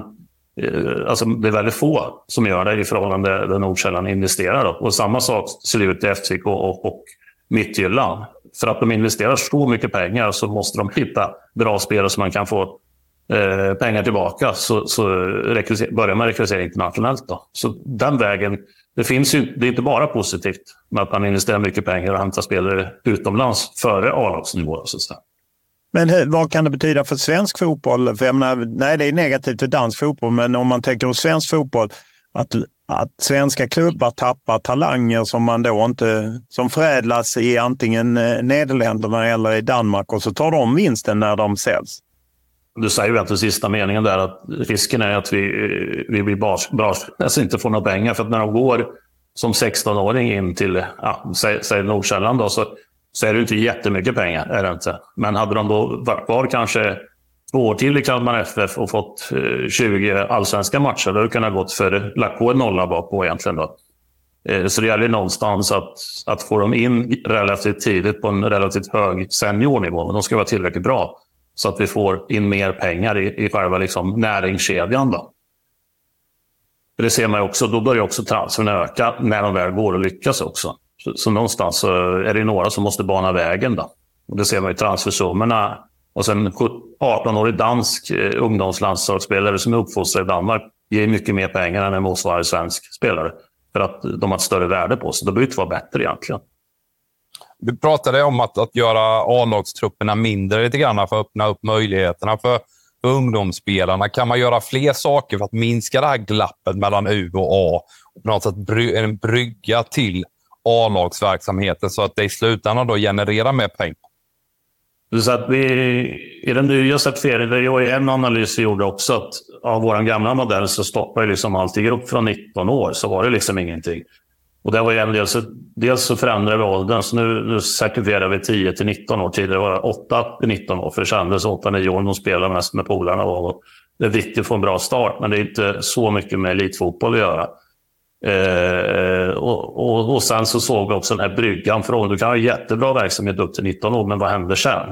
eh, alltså, det är väldigt få som gör det i förhållande till där investerar. Då. Och samma sak ser det ut i FCK och, och Midtjylland. För att de investerar så mycket pengar så måste de hitta bra spelare som man kan få eh, pengar tillbaka så, så börjar man rekrytera internationellt. Då. Så den vägen, det finns ju, det är inte bara positivt med att man investerar mycket pengar och hämtar spelare utomlands före A-lagsnivå. Men vad kan det betyda för svensk fotboll? För menar, nej, det är negativt för dansk fotboll, men om man tänker på svensk fotboll, att, att svenska klubbar tappar talanger som man då inte, som förädlas i antingen eh, Nederländerna eller i Danmark och så tar de vinsten när de säljs. Du säger ju egentligen sista meningen där att risken är att vi, eh, vi blir bars, bars, alltså inte får några pengar. För att när de går som 16-åring in till, ja, säg, säg Nordkällan då, så, så är det inte jättemycket pengar. Är det inte. Men hade de då varit kvar kanske två år till i Kalmar FF och fått eh, 20 allsvenska matcher, då hade det kunnat gått för, lagt på en nolla bakpå egentligen. Då. Eh, så det gäller någonstans att, att få dem in relativt tidigt på en relativt hög seniornivå. Men de ska vara tillräckligt bra så att vi får in mer pengar i, i själva liksom näringskedjan. Då. För det ser man också, då börjar också transfern öka när de väl går och lyckas också. Så, så någonstans så är det några som måste bana vägen. Då. Och det ser man i transfersummorna. Och sen 18-årig dansk eh, ungdomslandslagsspelare som är uppfostrad i Danmark ger mycket mer pengar än en motsvarande svensk spelare. För att de har ett större värde på sig. De behöver inte vara bättre egentligen. Du pratade om att, att göra A-lagstrupperna mindre lite grann för att öppna upp möjligheterna för, för ungdomsspelarna. Kan man göra fler saker för att minska det här glappet mellan U och A? Och på något sätt bry, en brygga till A-lagsverksamheten så att det i slutändan då genererar mer pengar? Så att vi, I den nya certifieringen, det var en analys vi gjorde också, att av vår gamla modell så stoppar liksom allting upp från 19 år, så var det liksom ingenting. Och det var en del, så, dels så förändrade vi åldern, så nu, nu certifierar vi 10 till 19 år. Tidigare var det 8 till 19 år, för det kändes 8-9 år. De spelade mest med polarna. Och det är viktigt att få en bra start, men det är inte så mycket med elitfotboll att göra. Eh, och, och, och, sen så såg vi också den här bryggan från, du kan ha jättebra verksamhet upp till 19 år, men vad händer sen?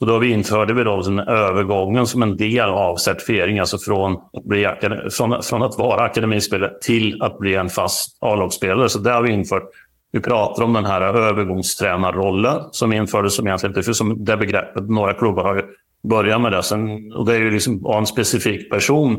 Och då införde vi då den övergången som en del av certifiering, alltså från att, bli, från, från att vara akademispelare till att bli en fast A-lagsspelare. Så det har vi infört. Vi pratar om den här övergångstränarrollen som infördes som egentligen inte som det begreppet. Några klubbar har börjat med det. Sen, och det är ju liksom en specifik person,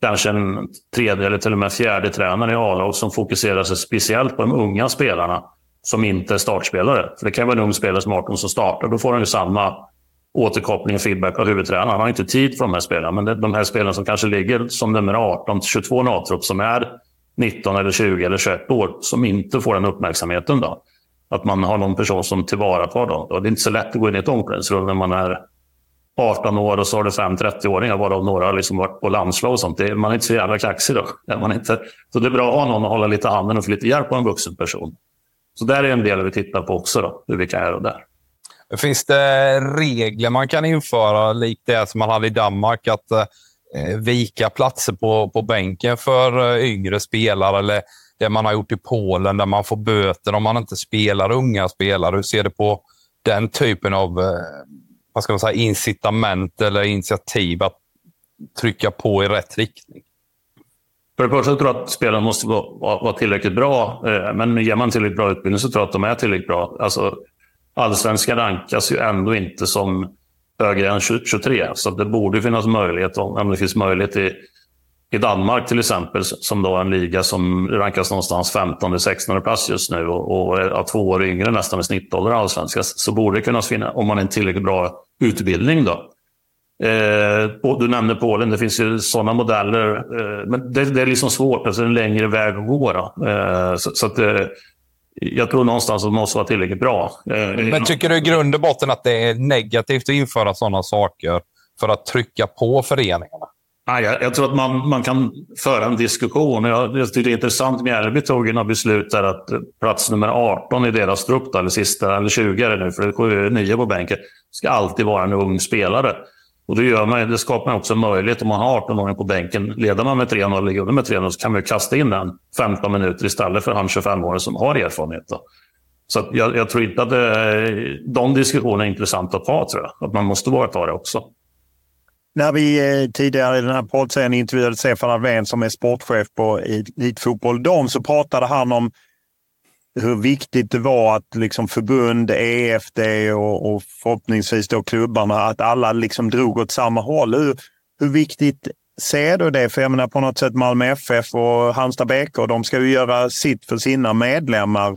kanske en tredje eller till och med fjärde tränare i A-lag som fokuserar sig speciellt på de unga spelarna som inte är startspelare. För det kan vara en ung spelare som 18 som startar. Då får han ju samma återkoppling och feedback av huvudtränaren. Han har inte tid för de här spelarna, men de här spelarna som kanske ligger som nummer 18 22 NATO som är 19 eller 20 eller 21 år som inte får den uppmärksamheten. Då. Att man har någon person som tillvaratar dem. Det är inte så lätt att gå in i ett omklädningsrum när man är 18 år och så har du fem 30-åringar varav några har liksom varit på landslag och sånt. Det är, man är inte så jävla kaxig då. Är man inte. Så det är bra att ha någon att hålla lite handen och få lite hjälp av en vuxen person. Så där är en del vi tittar på också, då, hur vi kan göra där. Finns det regler man kan införa, likt det som man hade i Danmark? Att eh, vika platser på, på bänken för eh, yngre spelare eller det man har gjort i Polen där man får böter om man inte spelar unga spelare. Hur ser du på den typen av eh, vad ska man säga, incitament eller initiativ att trycka på i rätt riktning? För det första tror jag att spelarna måste vara, vara tillräckligt bra. Eh, men ger man tillräckligt bra utbildning så tror jag att de är tillräckligt bra. Alltså, allsvenskan rankas ju ändå inte som högre än 23. Så det borde finnas möjlighet, om det finns möjlighet i, i Danmark till exempel, som då är en liga som rankas någonstans 15-16 plats just nu och, och är två år yngre nästan i snittålder i allsvenskan, så borde det kunna finnas, om man har en tillräckligt bra utbildning då, Eh, du nämnde Polen, det finns ju sådana modeller. Eh, men det, det, är liksom svårt, alltså en längre väg att gå. Eh, så, så att, eh, jag tror någonstans att det måste vara tillräckligt bra. Eh, men tycker du i grund och botten att det är negativt att införa sådana saker för att trycka på föreningarna? Nej, jag, jag tror att man, man kan föra en diskussion. Jag, jag tycker det är intressant. Mjällby tog några beslut där att plats nummer 18 i deras trupp, eller sista, eller 20 är det nu, för det är nio på bänken, ska alltid vara en ung spelare. Och det, gör man, det skapar också en möjlighet om man har 18-åringen på bänken. Leder man med 3-0 eller ligger under med 3-0 så kan man kasta in den 15 minuter istället för han 25-åringen som har erfarenhet. Då. Så jag, jag, tror inte att det, de diskussionerna är intressanta att ta, tror jag. Att man måste våga ta det också. När vi eh, tidigare i den här poddserien intervjuade Stefan Alvén som är sportchef på Elitfotboll Dam så pratade han om hur viktigt det var att liksom förbund, EFD och, och förhoppningsvis då klubbarna, att alla liksom drog åt samma håll. Hur, hur viktigt ser du det? För jag menar på något sätt Malmö FF och Halmstad BK, de ska ju göra sitt för sina medlemmar.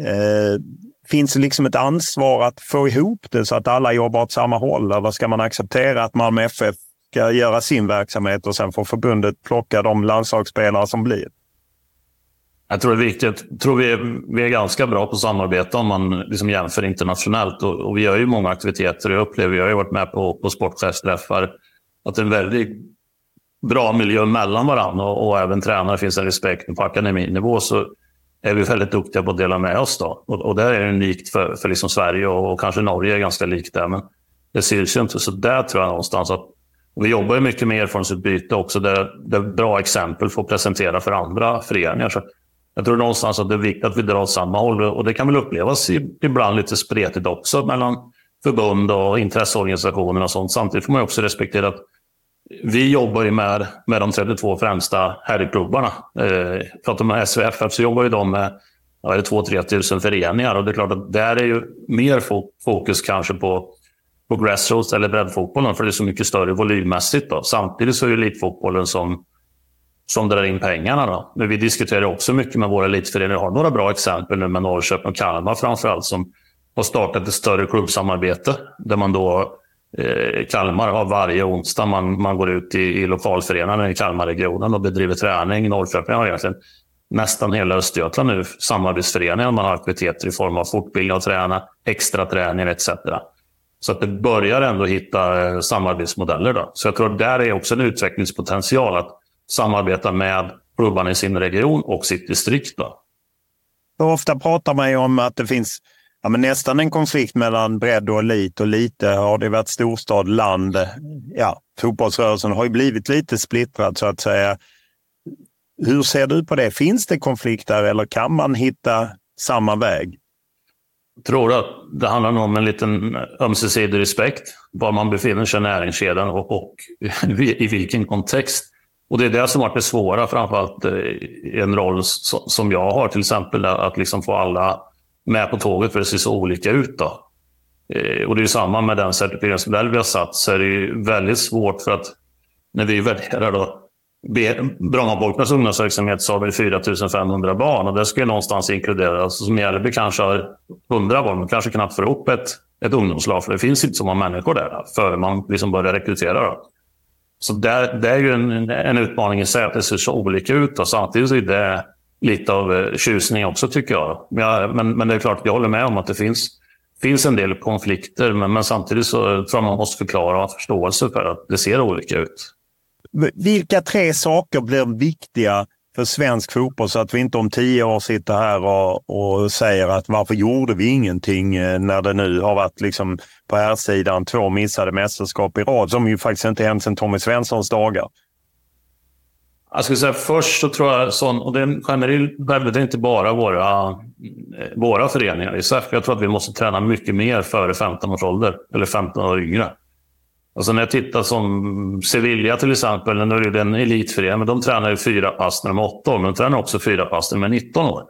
Eh, finns det liksom ett ansvar att få ihop det så att alla jobbar åt samma håll? Eller ska man acceptera att Malmö FF ska göra sin verksamhet och sen får förbundet plocka de landslagsspelare som blir? Jag tror det är viktigt. Jag tror vi är, vi är ganska bra på samarbete om man liksom jämför internationellt. Och, och vi gör ju många aktiviteter. Jag upplever, jag har ju varit med på, på sportchefsträffar, att det är en väldigt bra miljö mellan varandra och, och även tränare finns en respekt. På akademinivå så är vi väldigt duktiga på att dela med oss. Då. Och, och det är unikt för, för liksom Sverige och, och, kanske Norge är ganska likt där. Men det syns ju inte. Så där tror jag någonstans att vi jobbar ju mycket med erfarenhetsutbyte också. Där, där bra exempel får presentera för andra föreningar. Så jag tror någonstans att det är viktigt att vi drar åt samma håll och det kan väl upplevas ibland lite spretigt också mellan förbund och intresseorganisationer och sånt. Samtidigt får man också respektera att vi jobbar ju med, med de 32 främsta herrklubbarna. Eh, pratar man SVFF så jobbar ju de med ja, 2-3 tusen föreningar och det är klart att där är ju mer fokus kanske på, på grassroots eller breddfotbollen för det är så mycket större volymmässigt. Då. Samtidigt så är ju elitfotbollen som som drar in pengarna. Då. Men vi diskuterar också mycket med våra elitföreningar. Jag har några bra exempel nu med Norrköping och Kalmar framförallt som har startat ett större klubbsamarbete där man då eh, Kalmar har varje onsdag man, man går ut i, i lokalföreningarna i Kalmarregionen och bedriver träning. Norrköping har egentligen nästan hela Östergötland nu samarbetsföreningar. Man har aktiviteter i form av fortbildning av träna, extra träning etc. Så att det börjar ändå hitta eh, samarbetsmodeller. Då. Så jag tror att där är också en utvecklingspotential. att samarbeta med klubbarna i sin region och sitt distrikt. Då. Ofta pratar man ju om att det finns ja, men nästan en konflikt mellan bredd och elit och lite har det varit storstad, land. Ja, fotbollsrörelsen har ju blivit lite splittrad så att säga. Hur ser du på det? Finns det konflikter eller kan man hitta samma väg? Jag tror att det handlar om en liten ömsesidig respekt, var man befinner sig i näringskedjan och, och i vilken kontext. Och det är det som varit det svåra, framförallt eh, i en roll som jag har, till exempel att liksom få alla med på tåget för det ser så olika ut. Då. Eh, och det är samma med den certifieringsmodell vi har satt, så är det väldigt svårt för att när vi värderar då Brommapojkarnas ungdomsverksamhet så har vi 4 500 barn och det ska någonstans inkluderas. Som Mjällby kanske har 100 barn, men kanske knappt får ihop ett, ett ungdomslag för det finns inte så många människor där för man liksom börjar rekrytera. Då. Så där, det är ju en, en utmaning i sig att det ser så olika ut. Och samtidigt är det lite av eh, tjusning också tycker jag. Men, jag, men, men det är klart, jag håller med om att det finns, finns en del konflikter. Men, men samtidigt så tror jag man måste förklara och ha förståelse för att det ser olika ut. Vilka tre saker blir viktiga för svensk fotboll så att vi inte om tio år sitter här och, och säger att varför gjorde vi ingenting eh, när det nu har varit liksom på här sidan två missade mästerskap i rad som ju faktiskt inte hänt sedan Tommy Svenssons dagar. Jag skulle säga först så tror jag, sån, och det är generellt det är inte bara våra, våra föreningar i SEF. Jag tror att vi måste träna mycket mer före 15 års ålder, eller 15 år yngre. Alltså när jag tittar som Sevilla till exempel, nu är det en elitförening, men de tränar ju fyra pass när de är 8 år, men de tränar också fyra pass när de är 19 år.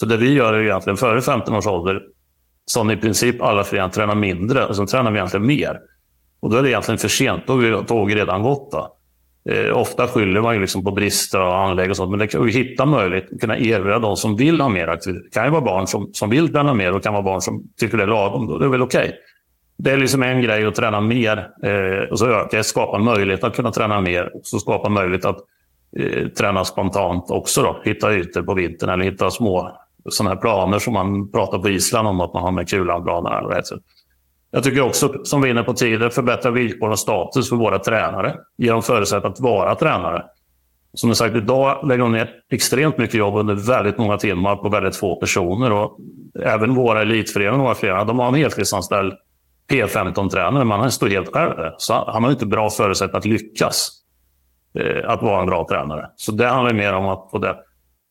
Så det vi gör är egentligen före 15 års ålder, som i princip alla föreningar tränar mindre, och så tränar vi egentligen mer. Och då är det egentligen för sent, då har tåget redan gått. Då. Eh, ofta skyller man ju liksom på brister och anlägg och sånt, men det kan vi hitta möjlighet att kunna erbjuda de som vill ha mer aktivitet. Det kan ju vara barn som, som vill träna mer och kan vara barn som tycker det är lagom. Då är det väl okej. Okay. Det är liksom en grej att träna mer eh, och så öka, skapa möjlighet att kunna träna mer och så skapa möjlighet att eh, träna spontant också. Då. Hitta ytor på vintern eller hitta små sådana här planer som man pratar på Island om att man har med kulanplaner. Jag tycker också, som vi är inne på tidigare, förbättra villkoren och status för våra tränare. Ge dem förutsättningar att vara tränare. Som jag sagt, idag lägger de ner extremt mycket jobb under väldigt många timmar på väldigt få personer. Och även våra elitföreningar, de har en heltidsanställd P15-tränare, men han står helt själv där. Så han har inte bra förutsättningar att lyckas. Eh, att vara en bra tränare. Så det handlar mer om att få det.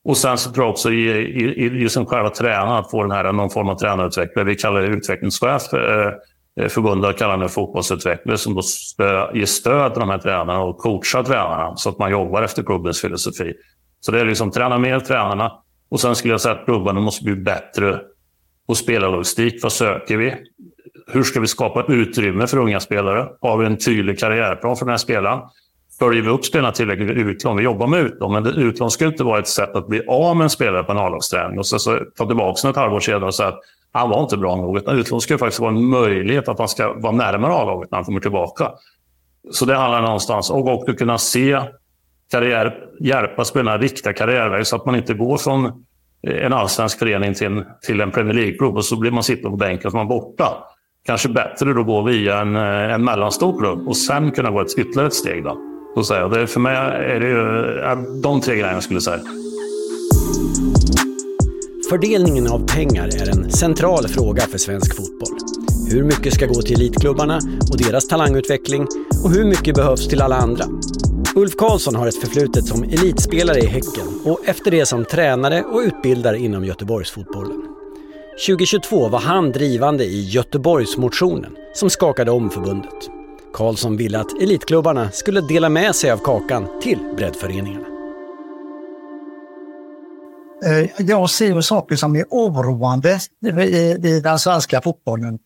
Och sen så tror jag också i, i, i just själva tränaren att få den här någon form av tränarutvecklare. Vi kallar det utvecklingschef. Eh, eh förbundet kallar det fotbollsutvecklare som då stö, ger stöd till de här tränarna och coachar tränarna så att man jobbar efter klubbens filosofi. Så det är liksom träna mer tränarna och sen skulle jag säga att klubbarna måste bli bättre på spelarlogistik. Vad söker vi? Hur ska vi skapa utrymme för unga spelare? Har vi en tydlig karriärplan för den här spelaren? Följer vi upp spelarna tillräckligt med utlån? Vi jobbar med utlån, men utlån ska inte vara ett sätt att bli av med en spelare på en A-lagsträning och så, så ta tillbaka den ett halvår senare och säga att han var inte bra nog. Utlån ska faktiskt vara en möjlighet att han ska vara närmare A-laget när han kommer tillbaka. Så det handlar någonstans om att kunna se karriär, hjälpa spelarna riktiga karriärväg så att man inte går från eh, en allsvensk förening till, till en Premier League-klubb och så blir man sittande på bänken och så är man borta kanske bättre att gå via en, eh, en mellanstor klubb och sen kunna gå ett, ytterligare ett steg. Då. Så säga. Det, för mig är det ju de tre grejerna jag skulle säga. Fördelningen av pengar är en central fråga för svensk fotboll. Hur mycket ska gå till elitklubbarna och deras talangutveckling och hur mycket behövs till alla andra? Ulf Karlsson har ett förflutet som elitspelare i Häcken och efter det som tränare och utbildare inom Göteborgsfotbollen. 2022 var han drivande i Göteborgsmotionen som skakade om förbundet. Karlsson ville att elitklubbarna skulle dela med sig av kakan till breddföreningarna. Eh, jag ser saker som är oroande i den svenska fotbollen.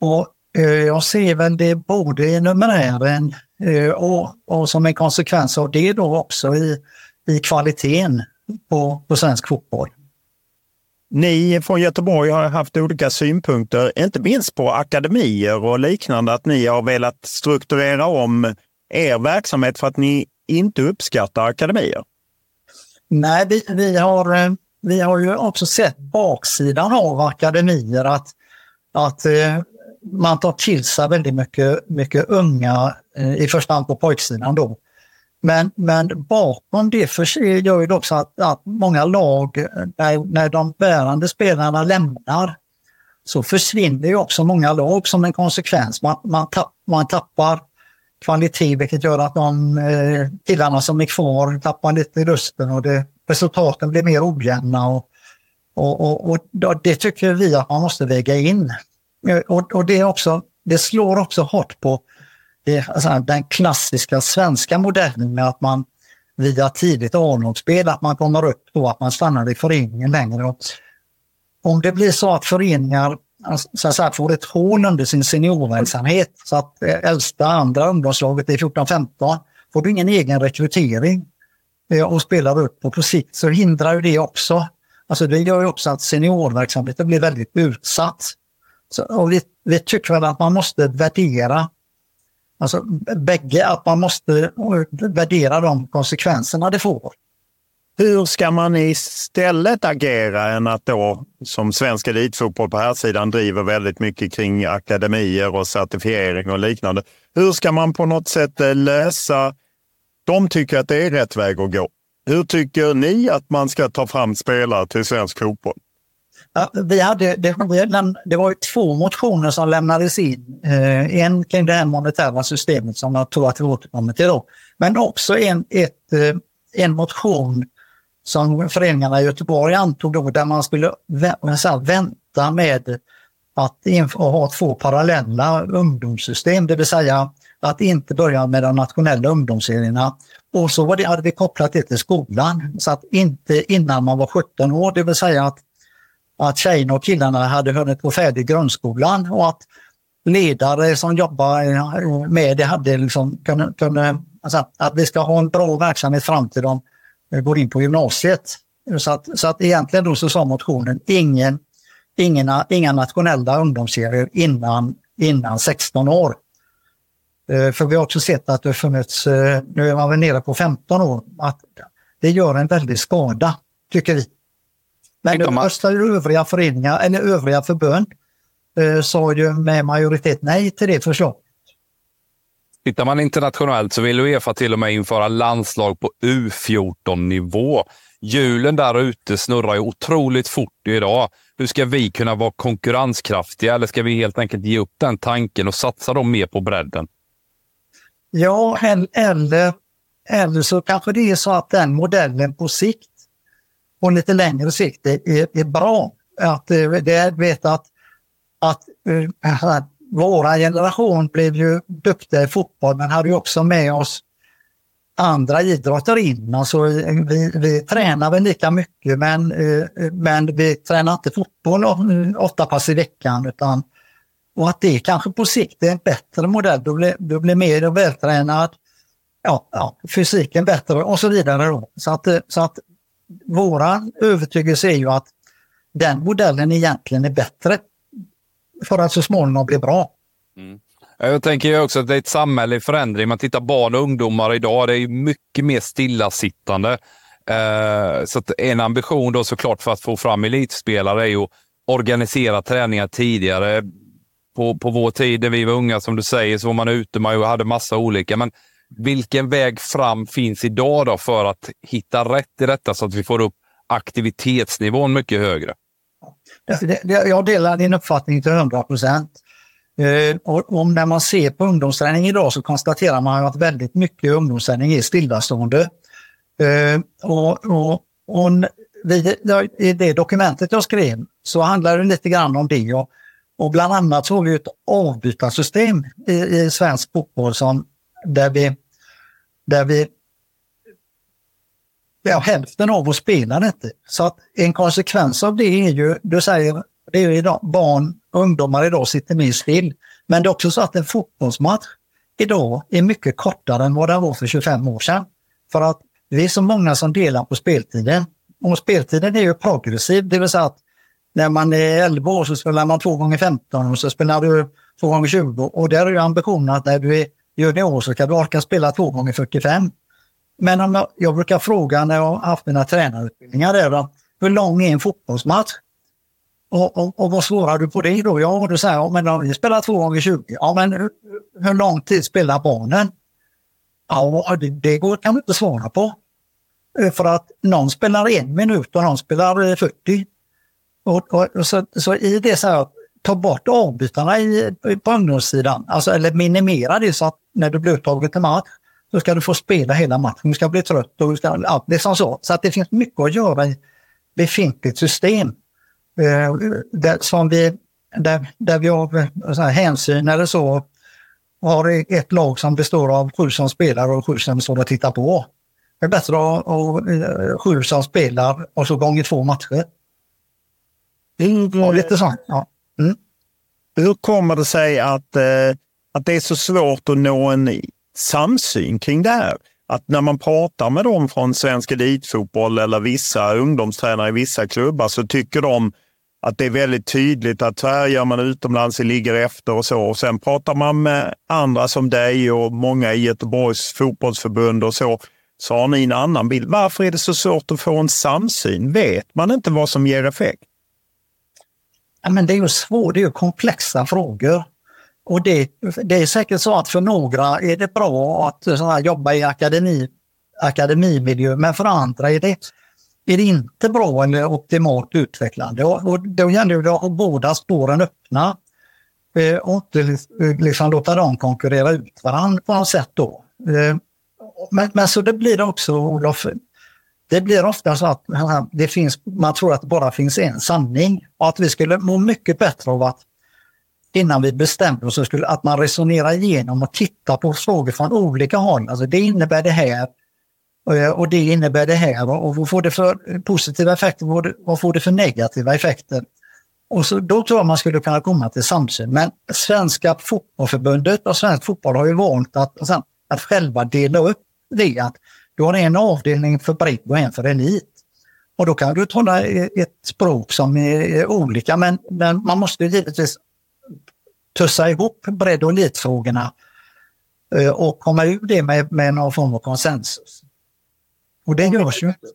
Och eh, jag ser väl det både i numerären eh, och, och som en konsekvens av det då också i, i kvaliteten på, på svensk fotboll. Ni från Göteborg har haft olika synpunkter, inte minst på akademier och liknande, att ni har velat strukturera om er verksamhet för att ni inte uppskattar akademier. Nej, vi, vi, har, eh, vi har ju också sett baksidan av akademier, att, att eh, man tar till sig väldigt mycket, mycket unga, eh, i första hand på pojksidan då, men, men bakom det gör ju också att, att många lag, eh, när, när de bärande spelarna lämnar, så försvinner ju också många lag som en konsekvens. Man, man, tapp, man tappar kvalitet vilket gör att de eh, killarna som är kvar tappar lite i lusten och det, resultaten blir mer ojämna. Och, och, och, och, det tycker vi att man måste väga in. Eh, och, och det, också, det slår också hårt på det, alltså, den klassiska svenska modellen med att man via tidigt A-lagsspel, att man kommer upp då, att man stannar i föreningen längre. Och om det blir så att föreningar alltså, så att säga, får ett hål under sin seniorverksamhet så att äldsta andra ungdomslaget är 14-15 får du ingen egen rekrytering eh, och spelar upp och på sikt så hindrar ju det också. Alltså det gör ju också att seniorverksamheten blir väldigt utsatt. Så, och vi, vi tycker väl att man måste värdera Alltså bägge, att man måste eh, värdera de konsekvenserna det får. Hur ska man istället agera än att då, som svensk elitfotboll på här sidan driver väldigt mycket kring akademier och certifiering och liknande. Hur ska man på något sätt eh, lösa, de tycker att det är rätt väg att gå. Hur tycker ni att man ska ta fram spelare till svensk fotboll? Vi hade, det, det var två motioner som lämnades in. Eh, en kring det här monetära systemet som jag tror att vi återkommer till då. Men också en, ett, eh, en motion som föreningarna i Göteborg antog då där man skulle vänta med att ha två parallella ungdomssystem, det vill säga att inte börja med de nationella ungdomsserierna. Och så var det, hade vi kopplat det till skolan, så att inte innan man var 17 år, det vill säga att, att tjejerna och killarna hade hunnit gå färdigt grundskolan och att ledare som jobbar eh, med det hade liksom kunde, kunde alltså att vi ska ha en bra verksamhet fram till de eh, går in på gymnasiet. Så att, så att egentligen då så sa motionen ingen, ingen, inga nationella ungdomsserier innan, innan 16 år. Eh, för vi har också sett att det har funnits, nu är man väl nere på 15 år, att det gör en väldig skada, tycker vi. Men nu röstar övriga föreningar, eller övriga förbund, eh, sa ju med majoritet nej till det förslaget. Tittar man internationellt så vill Uefa till och med införa landslag på U14-nivå. Hjulen där ute snurrar ju otroligt fort idag. Hur ska vi kunna vara konkurrenskraftiga? Eller ska vi helt enkelt ge upp den tanken och satsa då mer på bredden? Ja, eller, eller så kanske det är så att den modellen på sikt, på lite längre sikt, är, är bra. Att eh, det vet att, att äh, våra generation blev ju duktiga i fotboll men hade ju också med oss andra idrotter in. Alltså, vi, vi tränar väl lika mycket men, eh, men vi tränar inte fotboll åtta pass i veckan. Utan, och att det kanske på sikt är en bättre modell. Du blir, du blir mer vältränad, ja, ja, fysiken bättre och så vidare. Då. Så att, så att vår övertygelse är ju att den modellen egentligen är bättre för att så småningom bli bra. Mm. Jag tänker också att det är ett samhälle i förändring. Man tittar barn och ungdomar idag, det är mycket mer stillasittande. Eh, så en ambition då såklart för att få fram elitspelare är ju att organisera träningar tidigare. På, på vår tid när vi var unga, som du säger, så var man ute, man hade massa olika. Men vilken väg fram finns idag då för att hitta rätt i detta så att vi får upp aktivitetsnivån mycket högre? Jag delar din uppfattning till 100 procent. Eh, och när man ser på ungdomsträning idag så konstaterar man att väldigt mycket ungdomsträning är stillastående. Eh, och, och, och I det dokumentet jag skrev så handlar det lite grann om det. Och, och bland annat så har vi ett avbytarsystem i, i svensk fotboll som, där vi, där vi ja, hälften av oss spelar inte. Så att en konsekvens av det är ju, du säger, det är ju idag, barn och ungdomar idag sitter mer still. Men det är också så att en fotbollsmatch idag är mycket kortare än vad den var för 25 år sedan. För att vi är så många som delar på speltiden. Och speltiden är ju progressiv, det vill säga att när man är 11 år så spelar man 2 gånger 15 och så spelar du 2 gånger 20 och där är ju ambitionen att när du är junior så kan du orka spela två gånger 45. Men om jag, jag brukar fråga när jag har haft mina tränarutbildningar där, hur lång är en fotbollsmatch? Och, och, och vad svarar du på det då? Ja, du säger, ja, men om vi spelar två gånger 20, ja men hur, hur lång tid spelar barnen? Ja, det, det går, kan du inte svara på. Eh, för att någon spelar en minut och någon spelar 40. Och, och, och så, så, i det så här, ta bort avbytarna i, på ungdomssidan, alltså, eller minimera det så att när du blir uttagen till match så ska du få spela hela matchen. Du ska bli trött och ska, ja, det är som så. Så att det finns mycket att göra i befintligt system. Eh, där, som vi, där, där vi har eh, så här, hänsyn eller så har ett lag som består av sju som spelar och sju som står och tittar på. Det är bättre att ha eh, sju som spelar och så gånger två matcher. Mm, och lite sånt. Ja. Mm. Hur kommer det sig att, eh, att det är så svårt att nå en samsyn kring det här. Att när man pratar med dem från svensk elitfotboll eller vissa ungdomstränare i vissa klubbar så tycker de att det är väldigt tydligt att så här gör man utomlands, det ligger efter och så. Och sen pratar man med andra som dig och många i Göteborgs fotbollsförbund och så, så har ni en annan bild. Varför är det så svårt att få en samsyn? Vet man inte vad som ger effekt? Ja, men det är ju svårt, det är ju komplexa frågor. Och det, det är säkert så att för några är det bra att så här, jobba i akademi, akademimiljö, men för andra är det, är det inte bra eller optimalt utvecklande. Och, och då gäller det att ha båda spåren öppna eh, och inte liksom, eh, liksom låta dem konkurrera ut varandra på något sätt då. Eh, men, men så det blir också, Olof, det blir ofta så att det finns, man tror att det bara finns en sanning och att vi skulle må mycket bättre av att innan vi bestämde oss, så skulle, att man resonerar igenom och tittar på frågor från olika håll. Alltså det innebär det här eh, och det innebär det här och vad får det för positiva effekter och vad får det för negativa effekter? Och så, då tror jag man skulle kunna komma till samsyn. Men Svenska fotbollförbundet och Svensk fotboll har ju valt att, att själva dela upp det. Att du har en avdelning för bredd och en för elit. Och då kan du tala ett språk som är olika men, men man måste givetvis tussa ihop bredd och elitfrågorna eh, och komma ur det med, med någon form av konsensus. Och det görs ju inte.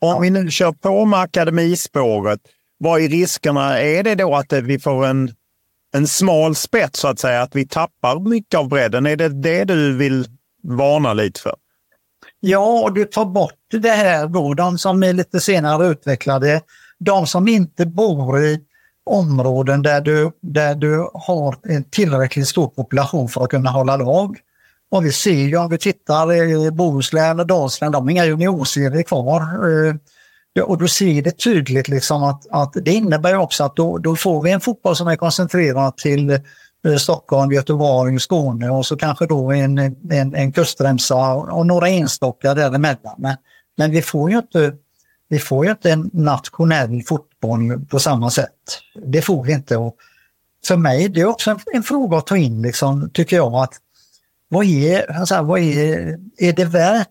Om vi nu kör på med akademispåret, vad är riskerna? Är det då att vi får en, en smal spets så att säga, att vi tappar mycket av bredden? Är det det du vill varna lite för? Ja, du tar bort det här då, de som är lite senare utvecklade, de som inte bor i områden där du, där du har en tillräckligt stor population för att kunna hålla lag. Och vi ser ju om vi tittar i Bohuslän och Dalsland, de har inga juniorserier kvar. Eh, och du ser det tydligt liksom att, att det innebär också att då, då får vi en fotboll som är koncentrerad till Eh, Stockholm, Göteborg, Skåne och så kanske då en, en, en kustremsa och några enstaka däremellan. Men, men vi får ju inte vi får ju inte en nationell fotboll på samma sätt. Det får vi inte. Och för mig det är också en, en fråga att ta in, liksom, tycker jag. att vad är, alltså, vad är, är det värt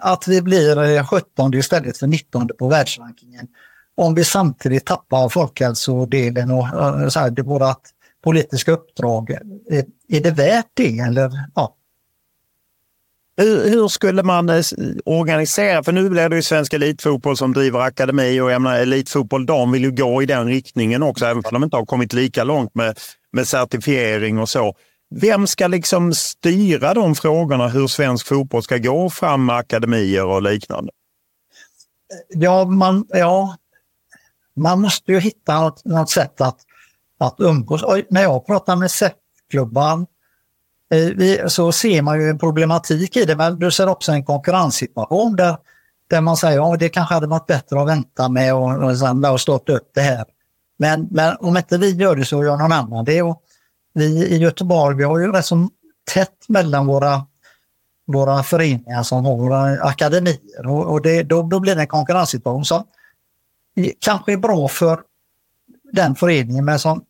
att vi blir eh, 17 istället för 19 på världsrankingen? Om vi samtidigt tappar folkhälsodelen och eh, så här, det vårt politiska uppdrag. Är, är det värt det? Eller, ja, hur, hur, skulle man eh, organisera? För nu blir det ju Svensk Elitfotboll som driver akademi och jag menar, Elitfotboll dam vill ju gå i den riktningen också, även om de inte har kommit lika långt med, med certifiering och så. Vem ska liksom styra de frågorna, hur svensk fotboll ska gå fram med akademier och liknande? Ja, man, ja, man måste ju hitta något, något sätt att, att umgås. Och när jag pratar med SEF-klubban eh, så ser man ju en problematik i det, men du ser också en konkurrenssituation där, där man säger att ja, det kanske hade varit bättre att vänta med och, och, och starta upp det här. Men, men om inte vi gör det så gör någon annan det. Och vi i Göteborg vi har ju rätt så tätt mellan våra, våra föreningar som har våra akademier och, och det, då, då blir det en konkurrenssituation som kanske är bra för den föreningen men som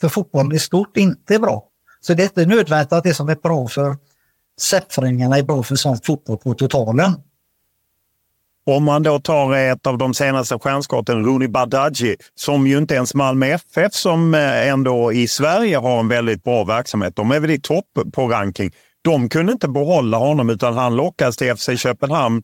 för fotbollen i stort inte är bra. Så det är inte nödvändigt att det som är bra för SEP-föreningarna är bra för svensk fotboll på totalen. Om man då tar ett av de senaste stjärnskotten, Rooney Badaji, som ju inte ens Malmö FF som eh, ändå i Sverige har en väldigt bra verksamhet. De är väl i topp på ranking. De kunde inte behålla honom utan han lockas till FC Köpenhamn.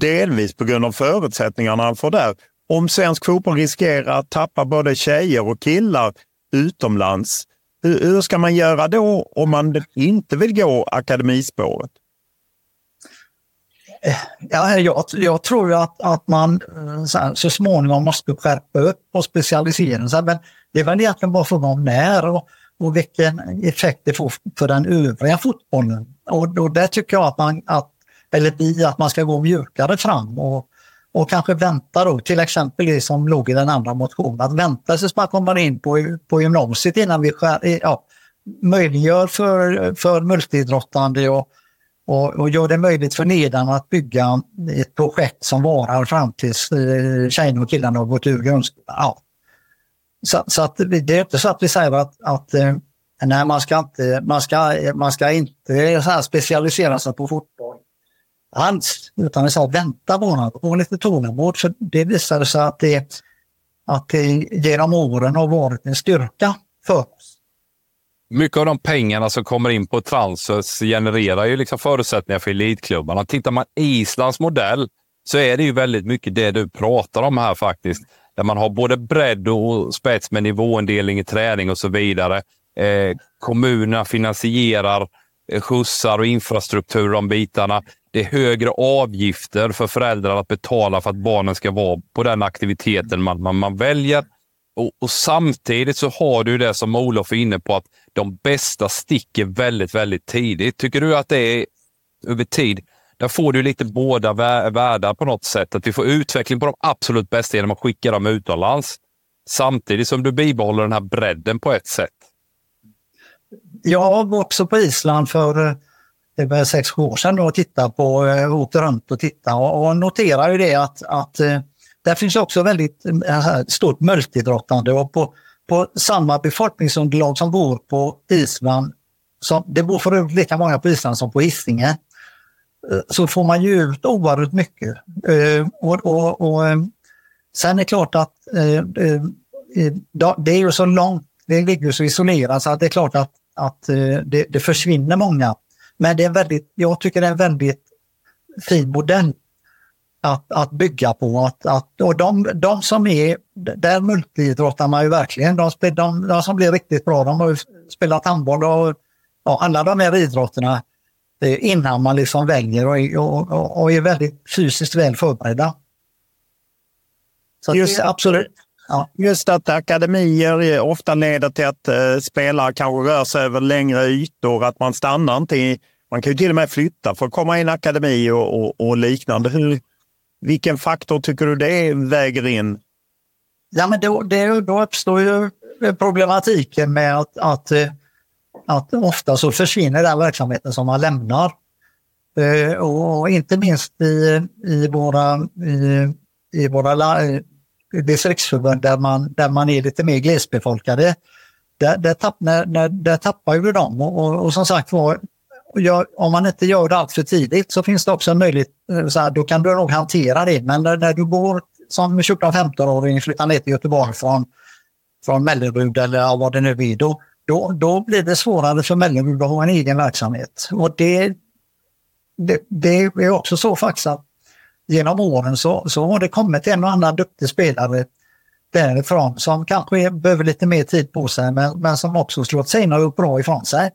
Delvis på grund av förutsättningarna han får där. Om svensk fotboll riskerar att tappa både tjejer och killar utomlands, hur, hur ska man göra då om man inte vill gå akademispåret? Eh, ja, jag, jag tror att, att man eh, så, här, så småningom måste skärpa upp och specialisera sig. Men det är väl egentligen bara frågan om när och, och vilken effekt det får för den övriga fotbollen. Och, och där tycker jag att man, att, eller vi, att man ska gå mjukare fram och, och kanske vänta då, till exempel det som låg i den andra motionen, att vänta tills man kommer in på, på gymnasiet innan vi skär, ja, möjliggör för, för multiidrottande och, och, och gör det möjligt för nedan att bygga ett projekt som varar fram tills eh, tjejerna och killarna har gått ur grundskolan. Ja. Så, så att det är inte så att vi säger att, att eh, nej, man ska inte, man ska, man ska inte så specialisera sig på fotboll alls. Utan vi sa vänta bara, ha lite tålamod. För det visade sig att det, att det genom åren har varit en styrka för oss. Mycket av de pengarna som kommer in på transfers genererar ju liksom förutsättningar för elitklubbarna. Tittar man Islands modell så är det ju väldigt mycket det du pratar om här faktiskt. Där man har både bredd och spets med nivåindelning i träning och så vidare. Eh, kommunerna finansierar eh, skjutsar och infrastruktur, de bitarna. Det är högre avgifter för föräldrar att betala för att barnen ska vara på den aktiviteten man, man, man väljer. Och, och, Samtidigt så har du det som Olof är inne på, att de bästa sticker väldigt, väldigt tidigt. Tycker du att det är över tid? Där får du lite båda världar på något sätt. Att vi får utveckling på de absolut bästa genom att skicka dem utomlands. Samtidigt som du bibehåller den här bredden på ett sätt. Jag var också på Island för eh, det är väl sex, år sedan och tittade på, eh, åkte runt och tittade och, och noterade ju det att, att eh, där finns också väldigt eh, stort multidrottande. Och på, på samma befolkningsunderlag som bor på Island, som, det bor för övrigt lika många på Island som på Hisingen, så får man ju ut oerhört mycket. Och, och, och, sen är det klart att det är ju så långt, det ligger så isolerat så att det är klart att, att det, det försvinner många men det är väldigt, jag tycker det är en väldigt fin modell att, att bygga på. Att, att, och de, de som är, där multiidrottar man ju verkligen. De, de, de som blir riktigt bra, de har ju spelat handboll och ja, alla de här idrotterna innan man liksom väljer och, och, och är väldigt fysiskt väl förberedda. Så just, det, absolut. Ja. Just att akademier ofta leder till att eh, spelare kanske rör sig över längre ytor, att man stannar inte i... Man kan ju till och med flytta för att komma i en akademi och, och, och liknande. Hur, vilken faktor tycker du det väger in? Ja, men då, det, då uppstår ju problematiken med att, att, eh, att ofta så försvinner den verksamheten som man lämnar. Eh, och inte minst i, i våra, i, i våra distriktsförbund där man, där man är lite mer glesbefolkade, där, där, tapp, när, när, där tappar ju de. Och, och, och som sagt var, om man inte gör det allt för tidigt så finns det också en möjlighet, eh, så här, då kan du nog hantera det. Men när, när du går som 14-15-åring, flyttar ner till Göteborg från, från Mellerud eller vad det nu är, då, då, då blir det svårare för Mellerud att ha en egen verksamhet. Och det, det, det är också så faktiskt att genom åren så, så har det kommit en och annan duktig spelare därifrån som kanske behöver lite mer tid på sig men, men som också slått och gjort bra ifrån sig.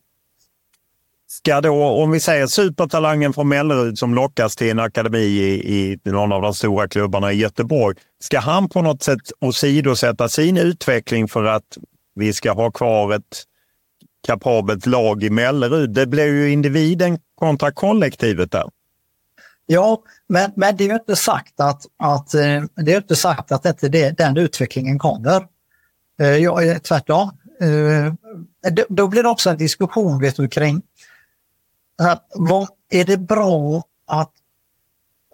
Ska då, om vi säger supertalangen från Mellerud som lockas till en akademi i, i någon av de stora klubbarna i Göteborg, ska han på något sätt åsidosätta sin utveckling för att vi ska ha kvar ett kapabelt lag i Mellerud? Det blir ju individen kontra kollektivet där. Ja, men, men det är ju inte sagt att, att, eh, det är inte sagt att inte det, den utvecklingen kommer. Eh, ja, eh, tvärtom. Då blir det också en diskussion vet du, kring vad, är det bra att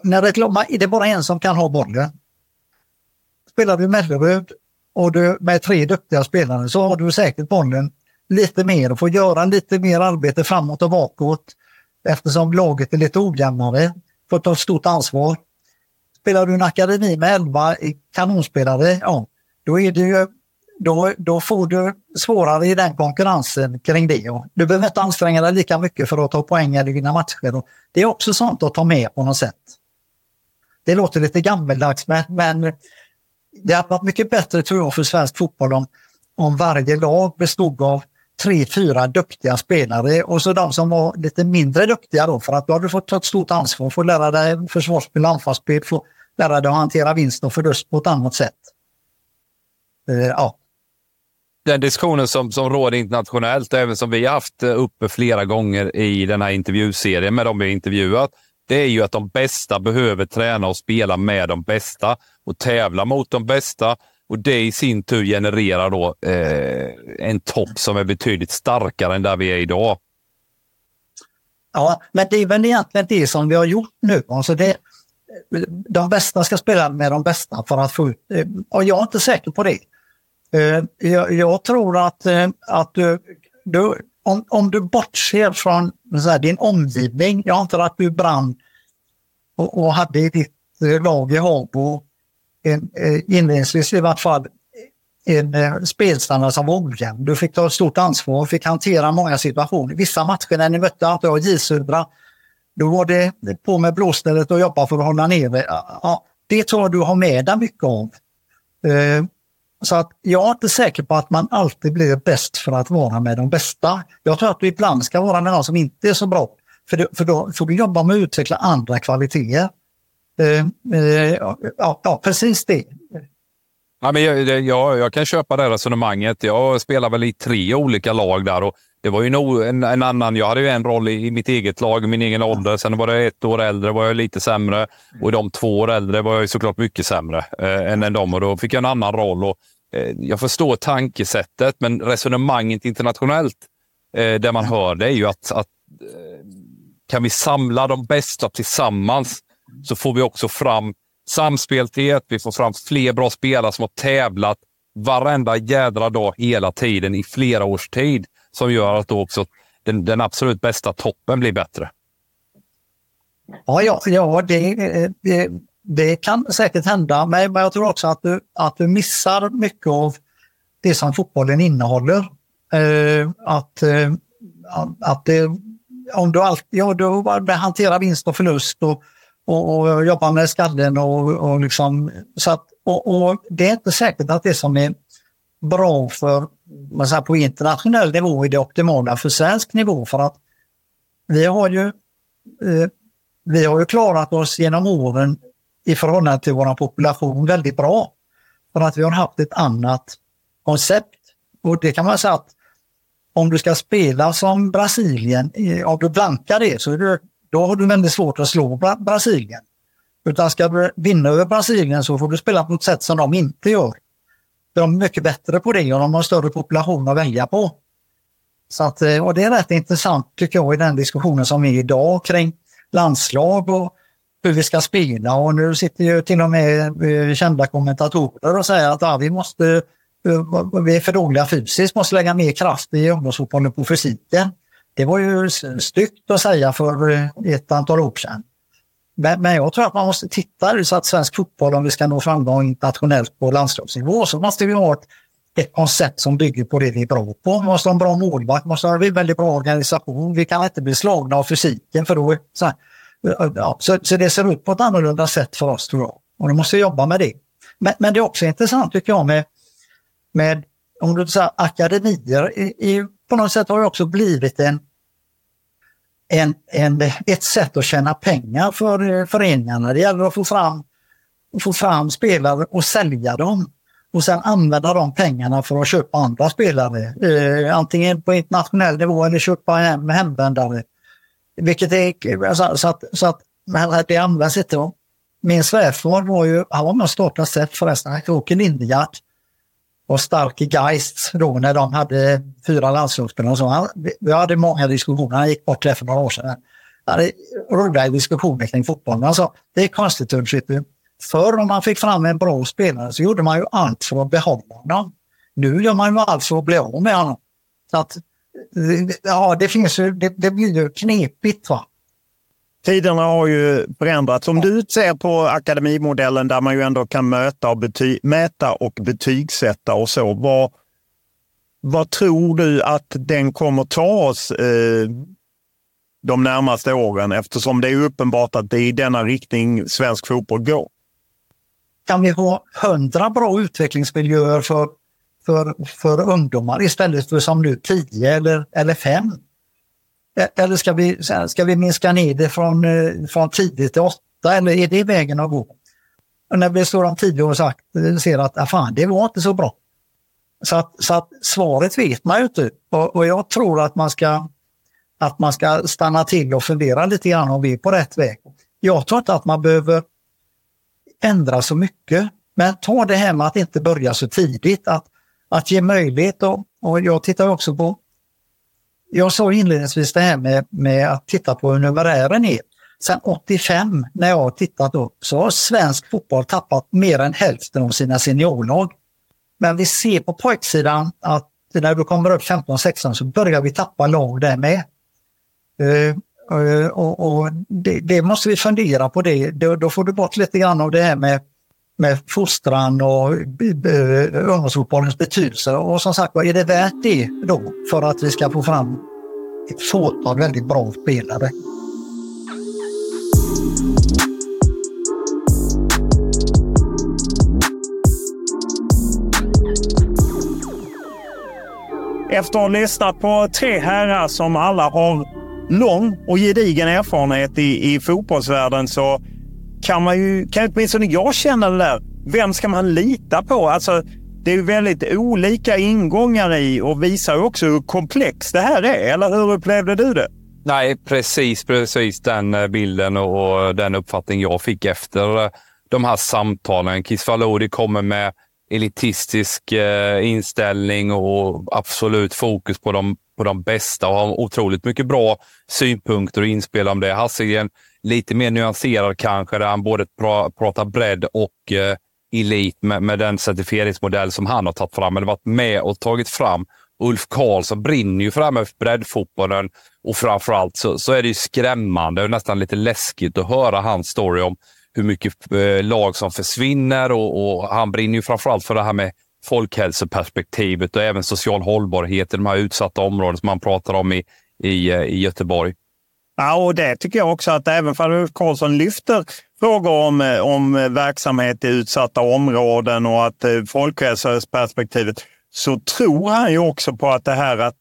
när det, är det bara en som kan ha bollen. Spelar du Mellerud och du med tre duktiga spelare så har du säkert bollen lite mer och får göra lite mer arbete framåt och bakåt eftersom laget är lite ojämnare får ta ett stort ansvar. Spelar du en akademi med 11 kanonspelare, ja, då, är det ju, då, då får du svårare i den konkurrensen kring det. Du behöver inte anstränga dig lika mycket för att ta poäng eller vinna matcher. Det är också sånt att ta med på något sätt. Det låter lite gammeldags men, men det hade varit mycket bättre tror jag för svensk fotboll om, om varje lag bestod av tre, fyra duktiga spelare och så de som var lite mindre duktiga då för att då har du fått ta ett stort ansvar, få lära dig försvarsspel, anfallsspel, få lära dig att hantera vinst och förlust på ett annat sätt. Uh, ja. Den diskussionen som, som råder internationellt, även som vi haft eh, uppe flera gånger i den här intervjuserien med de vi intervjuat, det är ju att de bästa behöver träna och spela med de bästa och tävla mot de bästa. Och det i sin tur genererar då eh, en topp som är betydligt starkare än där vi är idag. Ja, men det är väl egentligen det som vi har gjort nu. Alltså det, de bästa ska spela med de bästa för att få ut... Eh, och jag är inte säker på det. Eh, jag, jag tror att, eh, att du, du, om, om du bortser från här, din omgivning, jag antar att du brann och, och hade i ditt lag i Habo en, eh, inledningsvis i vart fall en eh, spelstandard som var ojämn. Du fick ta ett stort ansvar och fick hantera många situationer. Vissa matcher när ni mötte att J Södra, då var det på med blåstället och jobba för att hålla nere. Ja, det tror jag du har med dig mycket av. Eh, så att jag är inte säker på att man alltid blir bäst för att vara med de bästa. Jag tror att du ibland ska vara med de som inte är så bra För, för då får du jobba med att utveckla andra kvaliteter. Eh, eh, ja, ja, precis det. Ja, men jag, jag, jag kan köpa det resonemanget. Jag spelar väl i tre olika lag där. Och det var ju en, en, annan. Jag hade ju en roll i, i, mitt eget lag, min egen ålder. Sen var det ett år äldre var jag lite sämre och i de två år äldre var jag såklart mycket sämre eh, än, än dem. Och då fick jag en annan roll. Och, eh, jag förstår tankesättet, men resonemanget internationellt eh, där man hör det är ju att, att eh, kan vi samla de bästa tillsammans så får vi också fram samspelthet. Vi får fram fler bra spelare som har tävlat varenda jädra dag hela tiden i flera års tid som gör att då också den, den absolut bästa toppen blir bättre. Ja, ja, ja det, det, det kan säkert hända, men jag tror också att du, att du missar mycket av det som fotbollen innehåller. Uh, att, uh, att det, om du alltid ja, du hanterar vinst och förlust och, och, och jobbar med skallen och, och liksom, så att, och, och, det är inte säkert att det som är bra för man säger, på internationell nivå är det optimala för svensk nivå för att vi har ju eh, vi har ju klarat oss genom åren i förhållande till vår population väldigt bra. För att vi har haft ett annat koncept. Och det kan man säga att om du ska spela som Brasilien, eh, om du blankar det, så är det, då har du väldigt svårt att slå Brasilien. Utan ska du vinna över Brasilien så får du spela på ett sätt som de inte gör. De är mycket bättre på det och de har större population att välja på. Så att, eh, och det är rätt intressant tycker jag i den diskussionen som är idag kring landslag och hur vi ska spela. Och nu sitter ju till och med eh, kända kommentatorer och säger att ja, vi måste eh, vi är för dåliga fysiskt, måste lägga mer kraft i ungdomsfotbollen på fysiken. Det var ju styggt att säga för ett antal år sedan. Men, men jag tror att man måste titta så att svensk fotboll, om vi ska nå framgång internationellt på landslagsnivå, så måste vi ha ett, ett koncept som bygger på det vi är bra på. Vi måste ha en bra målvakt, måste ha en väldigt bra organisation. Vi kan inte bli slagna av fysiken för då... Så, här, ja, så, så, det ser ut på ett annorlunda sätt för oss tror jag. Och då måste vi jobba med det. Men, men det är också intressant tycker jag med, med om du säger akademier. I, i, på något sätt har det också blivit en en, en, ett sätt att tjäna pengar för eh, föreningarna. Det gäller att få fram, få fram spelare och sälja dem och sen använda de pengarna för att köpa andra spelare. Eh, antingen på internationell nivå eller köpa hem, hemvändare. Vilket är så, så att, så att det används inte. Min svärfar var ju, han var med och startade SEF förresten, han åker Lindegard och stark i Geist då när de hade fyra landslagsspelare. Så vi hade många diskussioner, han gick bort för några år sedan. Han hade roliga diskussioner kring fotbollen. Han sa, det är konstigt Ulf Förr om man fick fram en bra spelare så gjorde man ju allt för att behålla honom. Nu gör man ju allt för att bli av med honom. Så att, eh, ja, det, finns ju, det, det blir ju knepigt. Va? Tiderna har ju förändrats. Om du ser på akademimodellen där man ju ändå kan möta och bety mäta och betygsätta och så. Vad, vad tror du att den kommer ta oss eh, de närmaste åren? Eftersom det är uppenbart att det är i denna riktning svensk fotboll går. Kan vi ha hundra bra utvecklingsmiljöer för, för, för ungdomar istället för som nu tio eller, eller fem? Eh, eller ska vi, ska vi minska ner det från, eh, från 10 till åtta eller är det vägen att gå? Och när vi står om 10 och sagt, eh, ser att ah, fan, det var inte så bra. Så att, så att svaret vet man ju inte. Och, och, jag tror att man, ska, att man ska stanna till och fundera lite grann om vi är på rätt väg. Jag tror inte att man behöver ändra så mycket. Men ta det här med att inte börja så tidigt, att, att ge möjlighet. Och, och jag tittar också på jag sa inledningsvis det här med, med att titta på hur numerären är. Sen 85, när jag har tittat upp, så har svensk fotboll tappat mer än hälften av sina seniorlag. Men vi ser på pojksidan att när du kommer upp 15-16 så börjar vi tappa lag där med. Uh, uh, och, och det, det, måste vi fundera på. det. Då, då får du bort lite grann av det här med med fostran och eh, ungdomsfotbollens betydelse. Och som sagt är det värt det då för att vi ska få fram ett fåtal väldigt bra spelare? Efter att ha lyssnat på tre herrar som alla har lång och gedigen erfarenhet i, i fotbollsvärlden så kan man ju, kan åtminstone jag känna det där. Vem ska man lita på? Alltså, det är ju väldigt olika ingångar i och visar också hur komplext det här är. Eller hur upplevde du det? Nej, precis, precis den eh, bilden och den uppfattning jag fick efter eh, de här samtalen. Kisvalodi kommer med elitistisk eh, inställning och absolut fokus på de, på de bästa och har otroligt mycket bra synpunkter och inspel om det. Hasselgren lite mer nyanserad kanske, där han både pra, pratar bredd och eh, elit med, med den certifieringsmodell som han har tagit fram, eller varit med och tagit fram. Ulf Karlsson brinner ju för det här med breddfotbollen och framförallt så, så är det ju skrämmande och nästan lite läskigt att höra hans story om hur mycket eh, lag som försvinner och, och han brinner ju framförallt för det här med folkhälsoperspektivet och även social hållbarhet i de här utsatta områdena som man pratar om i, i, eh, i Göteborg. Ja, och det tycker jag också att även om Ulf Karlsson lyfter frågor om, eh, om eh, verksamhet i utsatta områden och att eh, folkhälsoperspektivet så tror han ju också på att det här att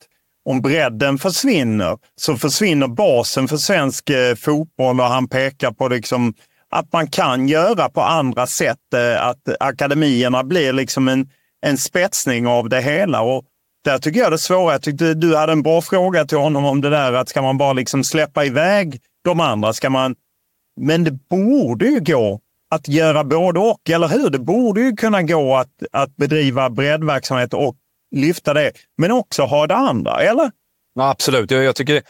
om bredden försvinner så försvinner basen för svensk fotboll och han pekar på liksom att man kan göra på andra sätt. Att akademierna blir liksom en, en spetsning av det hela. Och där tycker jag det svåra, jag tyckte du hade en bra fråga till honom om det där att ska man bara liksom släppa iväg de andra? Ska man... Men det borde ju gå att göra både och, eller hur? Det borde ju kunna gå att, att bedriva breddverksamhet och lyfta det, men också ha det andra, eller? Ja, absolut. Jag, jag tycker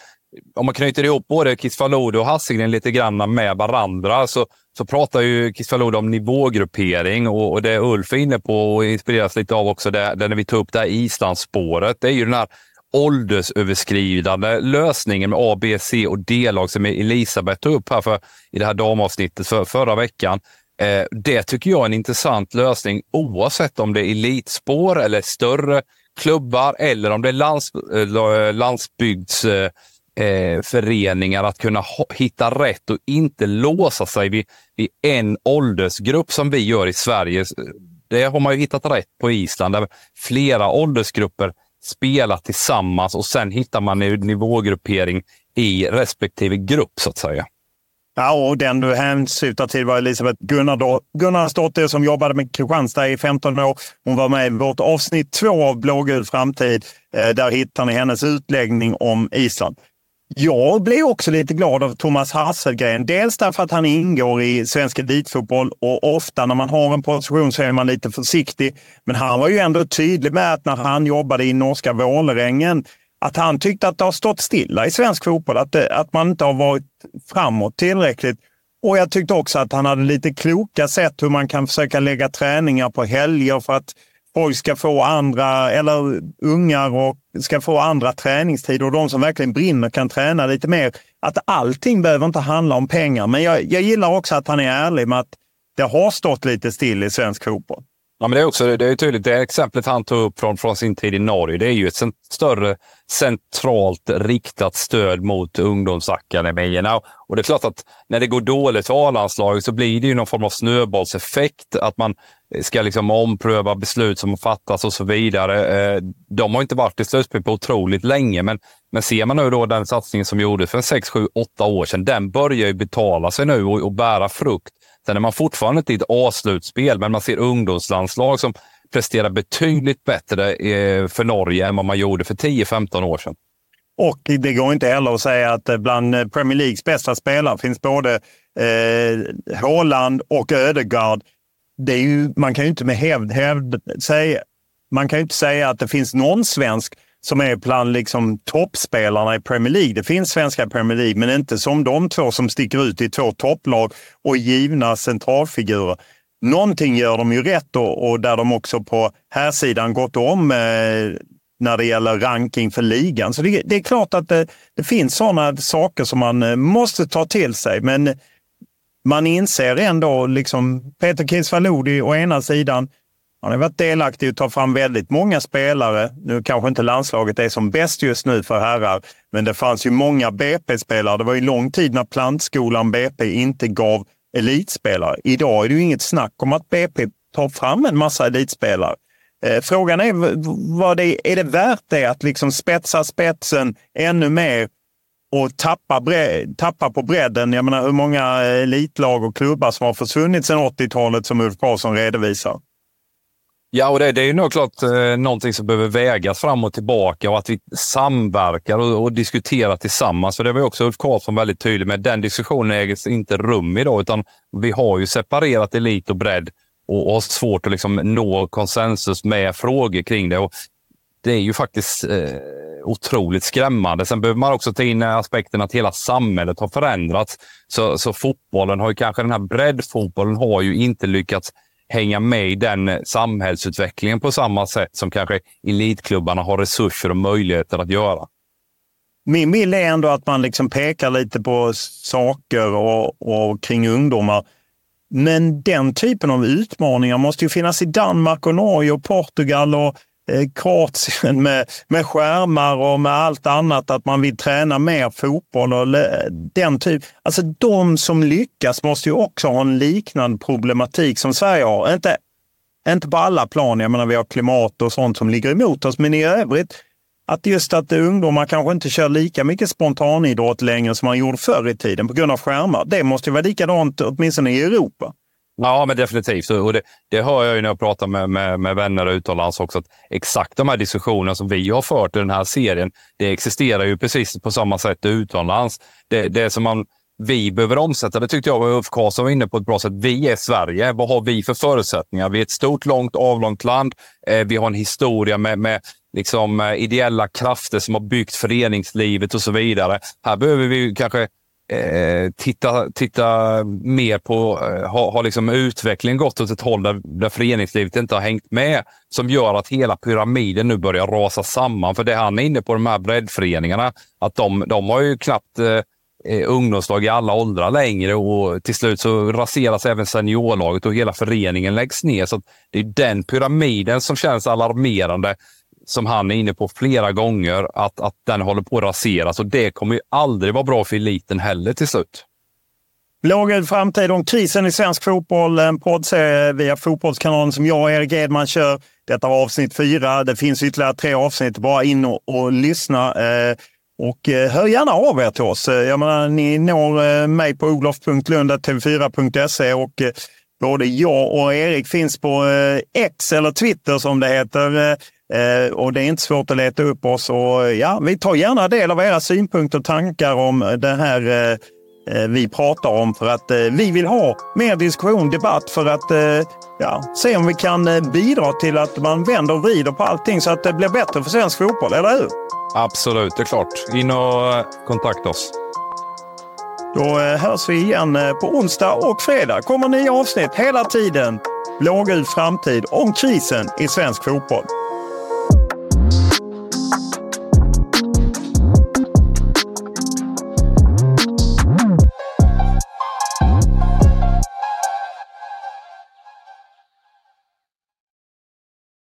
om man knyter ihop både Kisvalode och Hasselgren lite grann med varandra så, så pratar ju Kisvalode om nivågruppering och, och det Ulf är inne på och inspireras lite av också, det, det när vi tar upp det här Islandsspåret, det är ju den här åldersöverskridande lösningen med A, B, C och D-lag som Elisabeth tog upp här för, i det här damavsnittet för, förra veckan. Eh, det tycker jag är en intressant lösning oavsett om det är elitspår eller större klubbar eller om det är lands, eh, landsbygds eh, eh, föreningar att kunna hitta rätt och inte låsa sig vid, vid en åldersgrupp som vi gör i Sverige. Det har man ju hittat rätt på Island, där flera åldersgrupper spelar tillsammans och sen hittar man en nivågruppering i respektive grupp så att säga. Ja, och den du hänsyftar till var Elisabeth Gunnarsdotter som jobbade med Kristianstad i 15 år. Hon var med i vårt avsnitt två av Blågul framtid. Eh, där hittar ni hennes utläggning om Island. Jag blev också lite glad av Thomas Hasselgren. Dels därför att han ingår i svensk elitfotboll och ofta när man har en position så är man lite försiktig. Men han var ju ändå tydlig med att när han jobbade i norska Vålerengen att han tyckte att det har stått stilla i svensk fotboll. Att, det, att man inte har varit framåt tillräckligt. Och jag tyckte också att han hade lite kloka sätt hur man kan försöka lägga träningar på helger för att folk ska få andra, eller ungar och ska få andra träningstider och de som verkligen brinner kan träna lite mer. Att allting behöver inte handla om pengar, men jag, jag gillar också att han är ärlig med att det har stått lite still i svensk fotboll. Ja, men det är också det är tydligt. Det exemplet han tog upp från, från sin tid i Norge, det är ju ett större centralt riktat stöd mot ungdomsakademierna. Och det är klart att när det går dåligt för A-landslaget så blir det ju någon form av snöbollseffekt. Att man eh, ska liksom ompröva beslut som har fattats och så vidare. Eh, de har inte varit i slutspel på otroligt länge, men, men ser man nu då den satsningen som gjordes för 6, 7, 8 år sedan, den börjar ju betala sig nu och, och bära frukt. Sen är man fortfarande inte i ett A-slutspel, men man ser ungdomslandslag som presterar betydligt bättre eh, för Norge än vad man gjorde för 10-15 år sedan. Och det går inte heller att säga att eh, bland eh, Premier Leagues bästa spelare finns både eh, Haaland och Ödegaard. Det är ju, man kan ju inte med hävd, hävd säga, man kan inte säga att det finns någon svensk som är bland liksom toppspelarna i Premier League. Det finns svenska i Premier League, men inte som de två som sticker ut i två topplag och givna centralfigurer. Någonting gör de ju rätt och, och där de också på här sidan gått om eh, när det gäller ranking för ligan. Så det, det är klart att det, det finns sådana saker som man eh, måste ta till sig. Men man inser ändå, liksom Peter Kiesvalodi å ena sidan, han har varit delaktig i att ta fram väldigt många spelare. Nu kanske inte landslaget är som bäst just nu för herrar, men det fanns ju många BP-spelare. Det var ju lång tid när plantskolan BP inte gav elitspelare. Idag är det ju inget snack om att BP tar fram en massa elitspelare. Eh, frågan är, vad det, är det värt det att liksom spetsa spetsen ännu mer och tappa, bre- tappa på bredden. Jag menar hur många elitlag och klubbar som har försvunnit sedan 80-talet som Ulf Karlsson redovisar. Ja, och det, det är ju nog klart eh, någonting som behöver vägas fram och tillbaka och att vi samverkar och, och diskuterar tillsammans. För det var ju också Ulf Karlsson väldigt tydlig med. Den diskussionen äger inte rum idag, utan vi har ju separerat elit och bredd och, och har svårt att liksom nå konsensus med frågor kring det. Och det är ju faktiskt eh, otroligt skrämmande. Sen behöver man också ta in aspekten att hela samhället har förändrats. Så, så fotbollen har ju kanske, den här breddfotbollen har ju inte lyckats hänga med i den eh, samhällsutvecklingen på samma sätt som kanske elitklubbarna har resurser och möjligheter att göra. Min bild är ändå att man liksom pekar lite på saker och, och kring ungdomar. Men den typen av utmaningar måste ju finnas i Danmark och Norge och Portugal och Eh, Kroatien med, med skärmar och med allt annat. Att man vill träna mer fotboll och den typ. Alltså de som lyckas måste ju också ha en liknande problematik som Sverige har. Inte, inte på alla plan. Jag menar vi har klimat och sånt som ligger emot oss, men i övrigt att just att ungdomar kanske inte kör lika mycket spontanidrott längre som man gjorde förr i tiden på grund av skärmar. Det måste ju vara likadant åtminstone i Europa. Ja, men definitivt. Och det, det hör jag ju när jag pratar med, med, med vänner utomlands också. Att exakt de här diskussionerna som vi har fört i den här serien, det existerar ju precis på samma sätt utomlands. Det, det som man, vi behöver omsätta, det tyckte jag Ulf Karlsson var inne på ett bra sätt. Vi är Sverige. Vad har vi för förutsättningar? Vi är ett stort, långt, avlångt land. Eh, vi har en historia med, med liksom, eh, ideella krafter som har byggt föreningslivet och så vidare. Här behöver vi kanske eh, titta, titta mer på, eh, har, har liksom utvecklingen gått åt ett håll där, där föreningslivet inte har hängt med, som gör att hela pyramiden nu börjar rasa samman. För det han är inne på, de här breddföreningarna, att de, de har ju knappt eh, eh ungdomslag i alla åldrar längre och till slut så raseras även seniorlaget och hela föreningen läggs ner. Så Det är den pyramiden som känns alarmerande som han är inne på flera gånger, att, att den håller på att raseras och det kommer ju aldrig vara bra för eliten heller till slut. Blågul framtid om krisen i svensk fotboll. En poddserie via Fotbollskanalen som jag och Erik Edman kör. Detta var avsnitt fyra. Det finns ytterligare tre avsnitt. Bara in och, och lyssna. Eh, och eh, hör gärna av er till oss. Eh, jag menar, ni når eh, mig på olof.lund.tv4.se och både jag och Erik finns på X eller Twitter som det heter. Eh, och det är inte svårt att leta upp oss. Och, ja, vi tar gärna del av era synpunkter och tankar om det här eh, eh, vi pratar om. För att eh, vi vill ha mer diskussion, debatt för att eh, ja, se om vi kan eh, bidra till att man vänder och vrider på allting så att det blir bättre för svensk fotboll, eller hur? Absolut, det är klart. In och kontakta oss. Då hörs vi igen på onsdag och fredag. kommer nya avsnitt hela tiden. Blågul framtid om krisen i svensk fotboll.